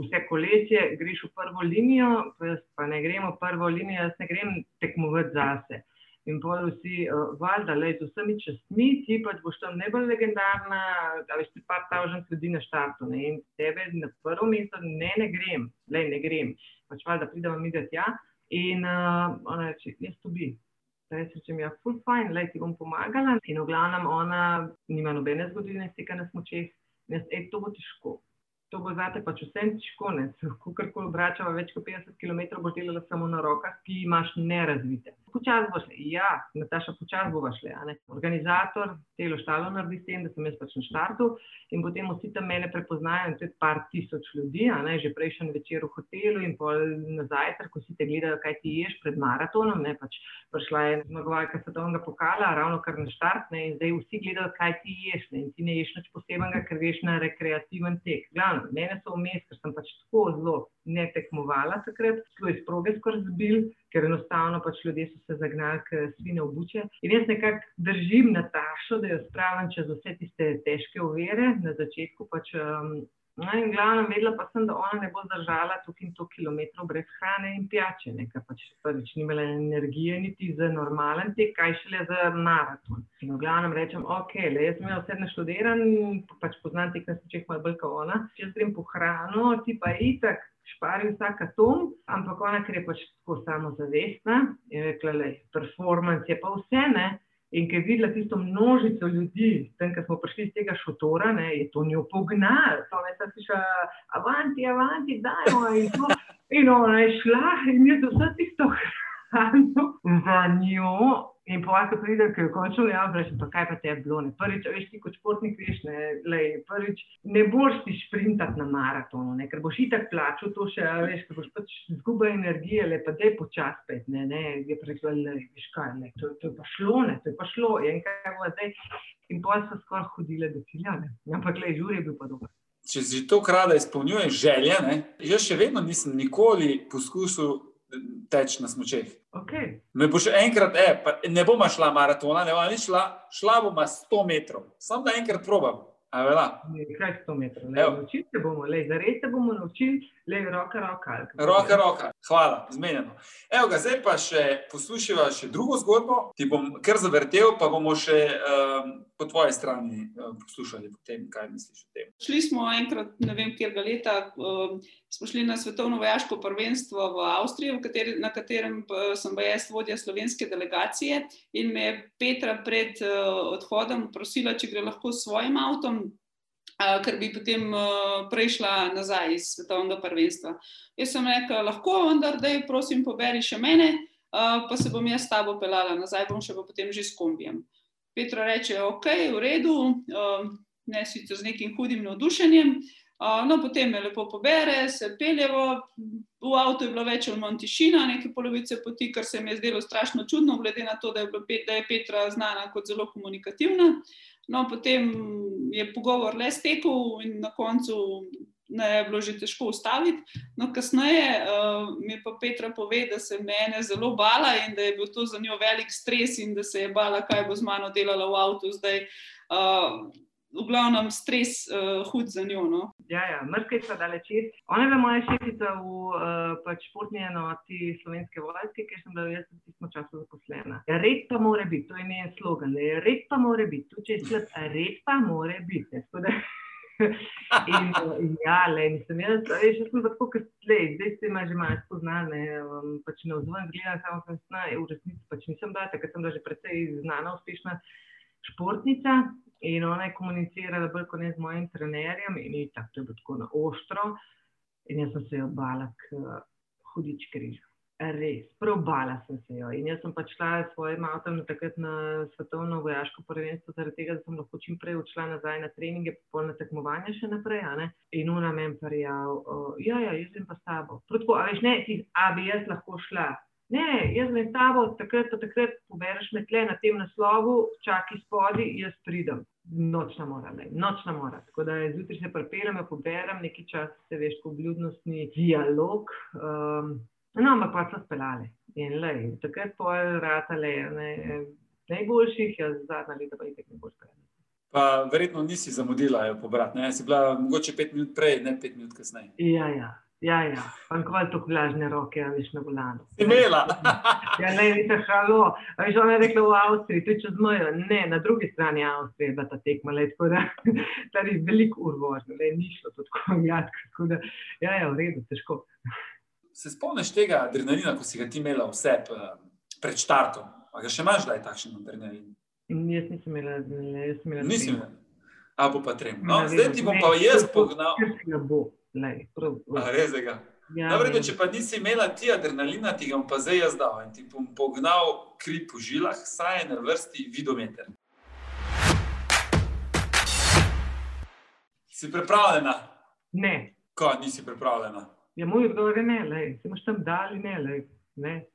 vse kolesje, greš v prvo linijo, pa jaz pa ne gremo v prvo linijo, jaz ne grem tekmovati zase. In pol vsi, uh, valjda, le z vsemi častmi, ti pač boš tam najbolj legendarna, da veš, ti pa ta užen sledi na štartu. Ne? In tebe na prvo mesto, ne, ne grem, le ne grem. Pač valjda pridemo mi da tja. In uh, ona reče, jaz to bi. Jaz rečem, ja, full fine, le ti bom pomagala. In v glavnem ona nima nobene zgodovine steka na smočeh. Jaz, ej, to bo težko. To bo zate pač vsem ne. Ko karkoli obračava več kot 50 km, boš delala samo na rokah, ki imaš nerazvite. Počas bo šle, ja, Nataša, počas bo ne. Organizator celo štalo naredi s tem, da sem jaz pač na štartu in potem vsi tam mene prepoznajo in to je par tisoč ljudi, ne, že prejšnji večer v hotelu in pol na zajtrk, ko si te gledajo, kaj ti ješ pred maratonom, ne, pač prišla je zmagovalka svetovnega pokala, ravno kar na štart, ne, in zdaj vsi gledajo, kaj ti ješ, ne, in ti ne ješ nič posebenega, ker veš na rekreativen tek. Glavno, mene so vmes, ker sem pač tako zelo ne tekmovala takrat, zelo iz proge skoraj zbil, ker enostavno pač ljudje so se zagnali, ker svine obuče. In jaz nekako držim Natašo, da jo spravim čez vse tiste težke uvere na začetku. Pač, um, No, in glavno, vedela pa sem, da ona ne bo zdržala tukaj in to kilometrov brez hrane in pijače, ker pač prvič ni imela energije niti za normalen tek, kaj šele za maraton. In v glavnem rečem, ok, le jaz sem imela vse naštudiran, pač poznam tek na sečeh malo bolj kot ona, če grem po hrano, ti pa itak špari vsak atom, ampak ona, ker je pač tako samozavestna, je rekla, le, performance je pa vse, ne. In ker je videla tisto množico ljudi, tam, ko smo prišli iz tega šotora, ne, je to njo pognal. To je ta sliša, avanti, avanti, dajmo. In, in ona je šla in je vse tisto hrano za njo. In pa, ko pride, ko je končno javno, reče, pa kaj pa te je bilo. Ne? Prvič, veš ti kot športnik, veš, ne, lej, prvič, ne boš ti šprintati na maratonu, ne? ker boš itak plačal to še, veš, ker boš pač zguba energije, le pa dej počas spet, ne, ne, je rekla, le, veš kaj, ne, to, to je pa šlo, ne, to je pa šlo, in kaj bo zdaj. In pa so skoraj hodile do cilja, ne, ampak le, žur je bil pa dober. Če že to krada izpolnjuje želje, ne, jaz še vedno nisem nikoli poskusil teči na smočeh. Okay. Me bo še enkrat, e, pa ne bom šla maratona, ne bom nič šla, šla bom 100 metrov. Sam da enkrat probam. Ne, Kaj 100 metrov? Naučili se bomo, le, zares se bomo naučili, le, roka, roka. Roka, roka, hvala, zmenjeno. Evo ga, zdaj pa še poslušava še drugo zgodbo, ti bom kar zavrtel, pa bomo še um, po tvoji strani um, poslušali potem, kaj misliš o tem. Šli smo enkrat, ne vem, kjer leta, um, smo šli na svetovno vojaško prvenstvo v Avstriji, v kateri, na katerem pa sem pa jaz vodja slovenske delegacije. In me je Petra pred uh, odhodom prosila, če gre lahko s svojim avtom, uh, ker bi potem uh, prešla nazaj iz svetovnega prvenstva. Jaz sem rekla, lahko, vendar da je prosim, poberi še mene, uh, pa se bom jaz s tabo pelala nazaj, bom še pa potem že s kombijem. Petra reče, ok, v redu, ne sicer z nekim hudim navdušenjem. Uh, no, potem me lepo pobere, se peljevo, v avtu je bilo več ali manj tišina, neke polovice poti, kar se mi je zdelo strašno čudno, glede na to, da je, bilo, da je Petra znana kot zelo komunikativna. No, potem je pogovor le stekel in na koncu ne je bilo že težko ustaviti. No, kasneje uh, mi pa Petra pove, da se mene zelo bala in da je bil to za njo velik stres in da se je bala, kaj bo z mano delala v avtu zdaj. Uh, v glavnem stres uh, hud za njo. No. Ja, ja, mrkaj so dale čez. Ona je bila moja šefica v uh, pač športni enoti slovenske vojske, kjer sem bila jaz v tistem času zaposlena. Ja, red pa mora biti, to je njen slogan. ne, Red pa mora biti, tu če je slab, red pa mora biti. <laughs> In, in ja, le, mislim, jaz, veš, jaz sem tako, kot le, zdaj se ima že malo spoznane, um, pač na vzven gledam, samo sem sna, v resnici pač nisem bila, takrat sem bila že precej znana, uspešna športnica. In ona je komunicirala bolj kot ne z mojim trenerjem, in je tako, to je bilo tako na ostro. In jaz sem se jo bala, hudič križ. Res, prav bala sem se jo. In jaz sem pač šla s svojim avtom takrat na svetovno vojaško prvenstvo, zaradi tega, da sem lahko čim prej odšla nazaj na treninge, pa na tekmovanje še naprej. In ona meni prijav, uh, ja, ja, jaz sem pa s tabo. Prav tako, a veš, ne, ti, a bi jaz lahko šla. Ne, jaz grem s tabo, takrat pa takrat pobereš me tle na tem naslovu, čakaj spodi, jaz pridem. Nočna mora, ne, nočna mora. Tako da zjutraj se prepeljem, jo poberem, nekaj časa se veš, kot vljudnostni dialog. Um, no, ampak pa so speljali. In lej, takrat pa je ratale, ne, najboljših, jaz zadnja leta pa itek ne boš speljala. Pa verjetno nisi zamudila jo pobrati, ne? Si bila mogoče pet minut prej, ne pet minut kasneje. Ja, ja. Ja, ja, pa nikoli tako vlažne roke, a veš na volanu. Si imela? Ja, ne, nisem halo. A veš, ona je rekla v Avstriji, to je čez mojo. Ne, na drugi strani Avstrije je bila ta tekma, le, tako da tam je veliko ur vožnje, le, ni šlo to tako gladko. Da, ja, ja, v redu, težko. Se spomniš tega adrenalina, ko si ga ti imela vse pred štartom? A ga še imaš zdaj takšen adrenalin? In jaz nisem imela, ne, jaz sem imela. Nisi tremo. imela? A bo pa trem. No, zdaj ti bom pa jaz to- to- pognal. Ker si ga bo, lej, prav. A res je ga. Ja, Dobro, ne. če pa nisi imela ti adrenalina, ti ga bom pa zdaj jaz dal in ti bom pognal kri po žilah, saj je na vrsti vidometer. Si pripravljena? Ne, Ko nisi pripravljena? ja, moj odgovor je ne, lej, se imaš tam dali, ne, lej, ne.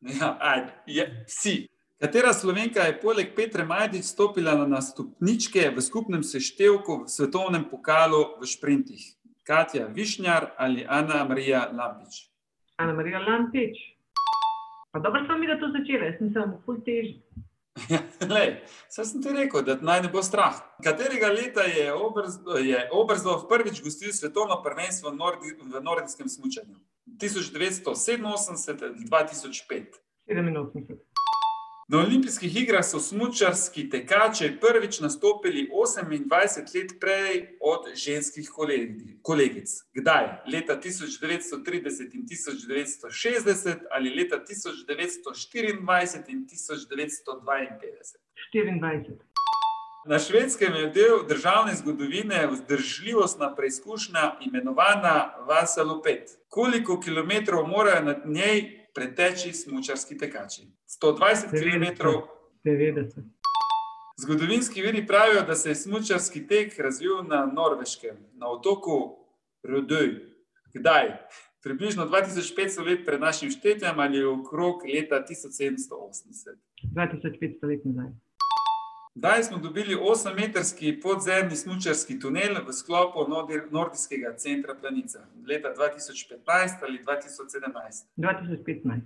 Ja, ajde, je, si. Katera slovenka je poleg Petre Majdič stopila na stopničke v skupnem seštevku v svetovnem pokalu v šprintih? Katja Višnjar ali Ana Marija Lampič? Ana Marija Lampič. Pa dobro sem mi, da to začela, jaz sem samo ful težji. Lej, saj sem ti rekel, da naj ne bo strah. Katerega leta je, Oberz, je Oberstdorf prvič gostil svetovno prvenstvo v, nordi, v nordijskem smučanju? 1987 ali 2005? 87. Na olimpijskih igrah so smučarski tekači prvič nastopili 28 let prej od ženskih kolegi- kolegic. Kdaj? Leta 1930 in 1960 ali leta 1924 in 1952? 24. Na švedskem je del državne zgodovine vzdržljivostna preizkušnja imenovana Vasalopet. Koliko kilometrov morajo na njej preteči smučarski tekači? 120 km. 90. Zgodovinski viri pravijo, da se je smučarski tek razvil na Norveškem, na otoku Rodoj. Kdaj? Približno 2500 let pred našim štetjem ali okrog leta 1780. 2500 let nazaj. Zdaj smo dobili 8-metrski podzemni smučarski tunel v sklopu Nordijskega centra Planica, leta 2015 ali 2017. 2015.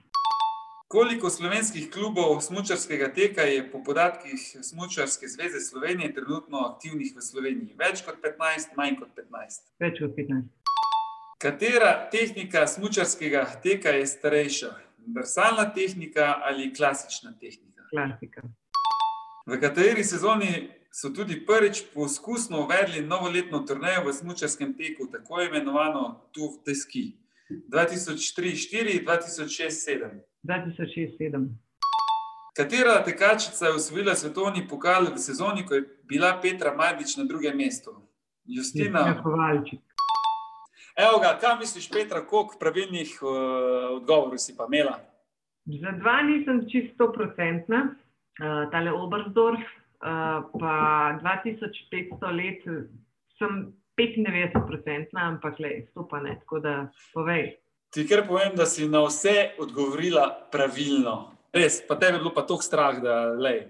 Koliko slovenskih klubov smučarskega teka je po podatkih Smučarske zveze Slovenije trenutno aktivnih v Sloveniji? Več kot 15, manj kot 15. Več kot 15. Katera tehnika smučarskega teka je starejša? Drsalna tehnika ali klasična tehnika? Klasika. V kateri sezoni so tudi prvič poskusno uvedli novoletno turnejo v smučarskem teku, tako imenovano Tour de Ski? 2003-2004, 2006-2007. 2006-2007. Katera tekačica je osvojila svetovni pokal v sezoni, ko je bila Petra Majdič na drugem mestu? Justina. Kovalčik. Evo ga, kaj misliš, Petra, koliko pravilnih uh, odgovorov si pa imela? Za dva nisem čisto procentna, uh, tale Oberstdorf, uh, pa 2500 let sem 95 procentna, ampak le, to pa ne, tako da povej. Ti kar povem, da si na vse odgovorila pravilno. Res, pa tebi je bilo pa tako strah, da lej.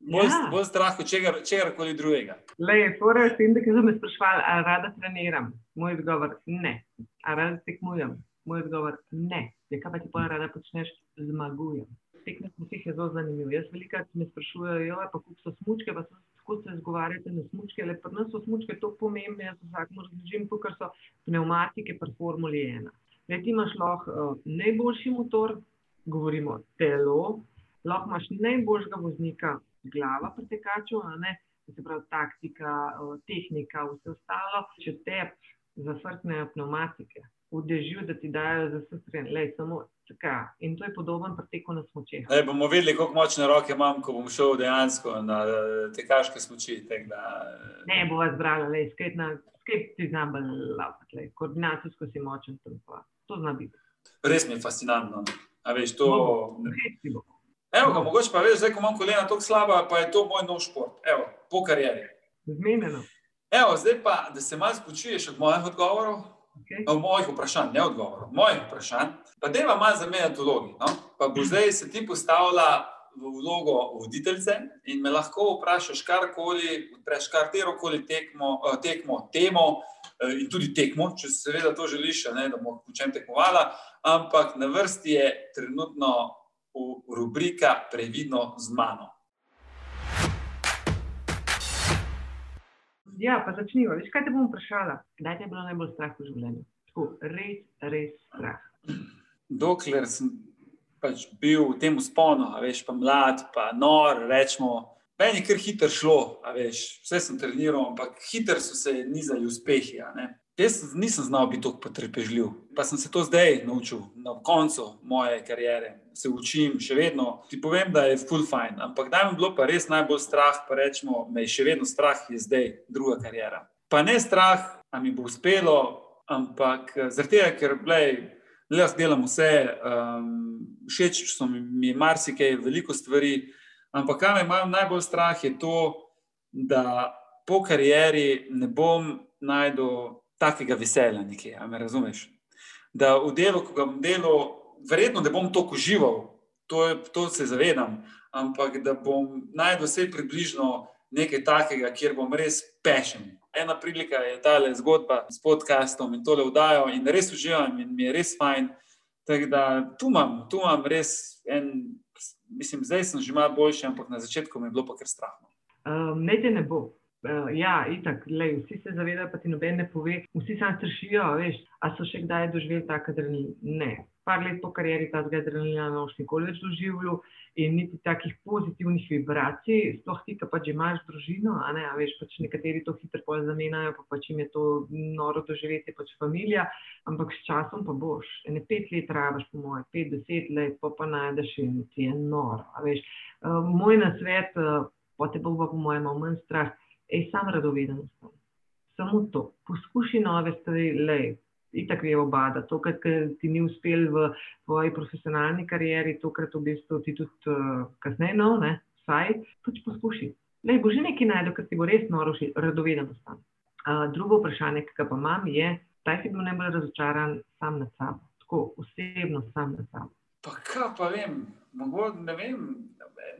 Bolj, Ja. bolj strah kot čegar- čegarkoli drugega. Le, fora je s tem, da so me sprašvali, ali rada treniram. Moj odgovor ne. Ali rada tekmujem? Moj odgovor ne. Ja, kaj pa ti pa rada počneš? Zmagujem. Tek na smučih je zelo zanimiv. Jaz velikrat me sprašujejo, jo, pa kako so smučke, pa so tako se zgovarjate na smučke, le pri nas so smučke tako pomembne, jaz vsakmu razložim, kot so pneumatike pri Formuli 1. Le, ti imaš lahko uh, najboljši motor, govorimo telo, lahko imaš najboljšega voznika, glava pretekačev, a ne, se pravi taktika, eh, tehnika, vse ostalo. Če te zafrknejo pneumatike, v dežju, da ti dajo za stran, le samo čaka. In to je podoben preteku na smočeh. Zdaj bomo videli, kako močne roke imam, ko bom šel dejansko na eh, tekaške smoči. Da, eh, Ne bo vas brala, le skate na skate ti znam balapati, le koordinacijsko si močen tam pa. To zna biti. res mi je fascinantno. no. A veš, to, bo. evo ga, mogoče pa veš, zdaj, ko imam kolena tako slaba, pa je to moj nov šport. Evo, po karieri. Zmenjeno. Evo, zdaj pa, da se malo spočuješ od mojih odgovorov, Okay. od mojih vprašanj, ne odgovorov, mojih vprašanj. Pa deva malo zamenjati vlogi. No? Pa bo zdaj se ti postavila v vlogo voditeljice in me lahko vprašaš karkoli, odpreš katerokoli tekmo, eh, tekmo, temo eh, in tudi tekmo, če seveda to želiš, ne, da bomo po čem tekmovala, ampak na vrsti je trenutno v- rubrika Previdno z mano. Ja, pa začniva. Veš, kaj te bom vprašala? Kdaj te je bilo najbolj strah v življenju? Tako, res, res strah. dokler sem pač bil v tem usponu, veš, pa mlad, pa nor, rečemo. Meni je kar hitro šlo, veš, vse sem treniral, ampak hitro so se nizali uspehi. Jaz nisem znal biti tako potrpežljiv, pa sem se to zdaj naučil, na koncu moje kariere. Se učim, še vedno ti povem, da je full fine. Ampak da mi bilo pa res najbolj strah, pa rečemo, me je še vedno strah, je zdaj druga karijera. Pa ne strah, a mi bo uspelo, ampak eh, zaradi tega, ker glej, Le jaz delam vse, um, všeč so mi, mi marsikaj, veliko stvari, ampak kar me ima najbolj strah, je to, da po karieri ne bom najdel takega veselja nekje. A me razumeš? Da v delu, ko ga bom delal, verjetno ne bom toliko užival, to, je, to se zavedam, ampak da bom najdel vse približno nekaj takega, kjer bom res pešen. Ena prilika je ta zgodba s podkastom in tole vdajo, in res uživam, in mi je res fajn. Da tu imam, tu imam res en, mislim, zdaj sem že malo boljši, ampak na začetku mi je bilo pa kar strah. Um, ne te ne bo. Uh, ja, itak, lej, vsi se zavedajo, pa ti noben ne pove, vsi sam strašijo, veš, a so še kdaj doživeli tak adrenalin? Ne. Par let po karieri ta adrenalina ne boš nikoli več doživljal in niti takih pozitivnih vibracij, sploh ti, ki pač imaš družino, a ne, a veš, pač nekateri to hitro pol zamenjajo, pa pač jim je to noro doživeti, pač familija, ampak s časom pa boš. Ene pet let rabaš, po moje, pet, deset let, pa pa najdeš in ti je noro, a veš. Uh, moj nasvet, uh, pa te bo pa po mojem malo manj strah, ej, sam radoveden ostan. Samo to, poskuši nove stvari, lej, itak je obada. To, kar kar ti ni uspel v tvoji profesionalni karieri, tokrat v bistvu ti tudi uh, kasneje, no, ne, vsaj, pač poskuši. Lej, bo že nekaj najdel, kar ti bo res noro, všeč, radoveden ostan. Uh, drugo vprašanje, ki ga pa imam, je, kdaj si bil najbolj razočaran sam nad sabo, tako osebno sam nad sabo. Pa kaj pa vem, mogoče ne vem.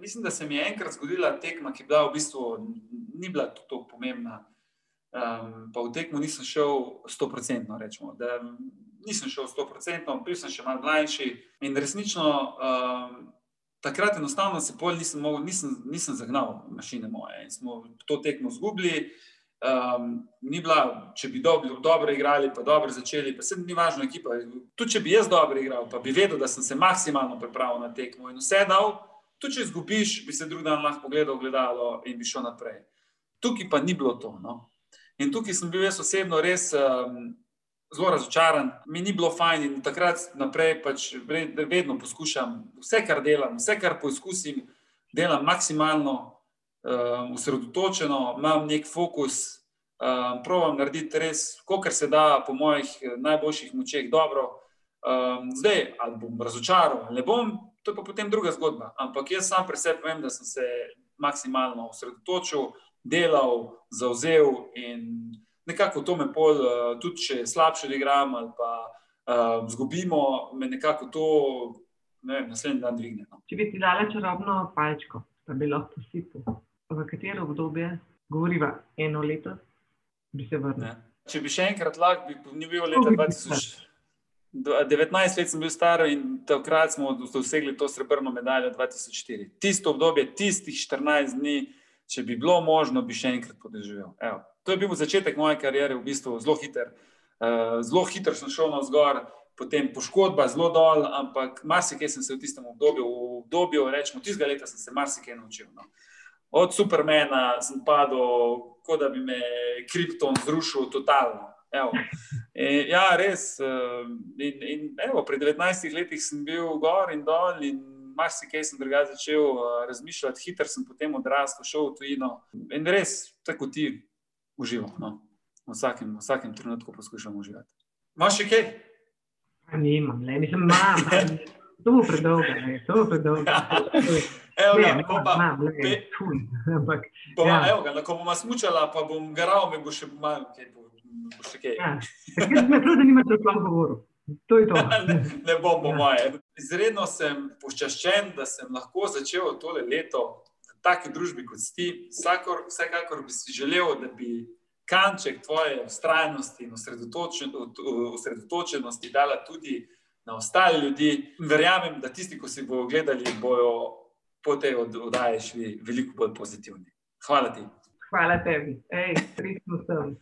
Mislim, da se mi je enkrat zgodila tekma, ki je bila v bistvu ni bila tako pomembna. Um, pa v tekmo nisem šel 100-odstotno, rečemo. Da nisem šel 100-odstotno, bil sem še malo mlajši in resnično um, takrat enostavno se pol nisem, mogel, nisem, nisem zagnal mašine moje in smo to tekmo izgubili. Um, ni bila, če bi dobro, dobro igrali, pa dobro začeli, pa se ni važno, ekipa. Tudi če bi jaz dobro igral, pa bi vedel, da sem se maksimalno pripravil na tekmo in vse dal, tudi če izgubiš, bi se drug dan lahko pogledal gledalo in bi šel naprej. Tukaj pa ni bilo to. No? In tukaj sem bil jaz osebno res um, zelo razočaran, mi ni bilo fajn in takrat naprej pač vedno poskušam vse, kar delam, vse, kar poizkusim, delam maksimalno um, osredotočeno, imam nek fokus, um, provam narediti res, kar se da, po mojih najboljših močeh, dobro. Um, zdaj, ali bom razočaral, ali ne bom, to je pa potem druga zgodba. Ampak jaz sam pri sebi vem, da sem se maksimalno osredotočil, delal, zauzel in nekako to me pol, tudi če slabše igram ali pa uh, zgubimo, me nekako to ne vem, naslednji dan dvigne. No. Če bi ti dala čarobno palčko, da bi lahko posipal, v katero obdobje, govoriva eno leto, bi se vrnil. Če bi še enkrat lahko, bi ni bil leta 2000. 19 let sem bil star in takrat smo dosegli to srebrno medaljo 2004. Tisto obdobje, tistih 14 dni, če bi bilo možno, bi še enkrat podeživel. Evo. To je bil začetek moje kariere, v bistvu zelo hiter. Uh, zelo hitro sem šel na vzgor, potem poškodba, zelo dol, ampak marsikaj sem se v tistem obdobju, v obdobju, rečemo, tistega leta sem se marsikaj naučil. No. Od Supermana sem padel, kot da bi me kripton zrušil totalno. evo. In, ja, res. In, in, evo, pri 19 letih sem bil gor in dol, in marsikaj sem drugače začel razmišljati, hitro sem potem odrastel, šel v tujino. In res, tako ti uživam. No. V, vsakem, v vsakem trenutku poskušam uživati. Imaš še kaj? Nimam, ne, mislim, imam. To bo predolgo, ne, to bo predolgo. <laughs> Evo, Ne, ne, ko pa, imam, ne, pe- ful, <laughs> Ampak, pa, Ja. evo ga, ko bomo smučala, pa bom garal, mi bo še malo kaj. Bo, bo še kaj. ja. Takrat me prav zanima, če sploh govoril. To to. <laughs> ne, ne bom, po Ja. moje. Izredno sem počaščen, da sem lahko začel tole leto v taki družbi kot ti. Vsakor, vsekakor bi si želel, da bi kanček tvoje ustrajnosti in osredotočen, osredotočenosti dala tudi na ostale ljudi. Verjamem, da tisti, ki si bodo gledali, bojo po tej od- oddaji šli veliko bolj pozitivni. Hvala ti. Hvala tebi. Srečno sem.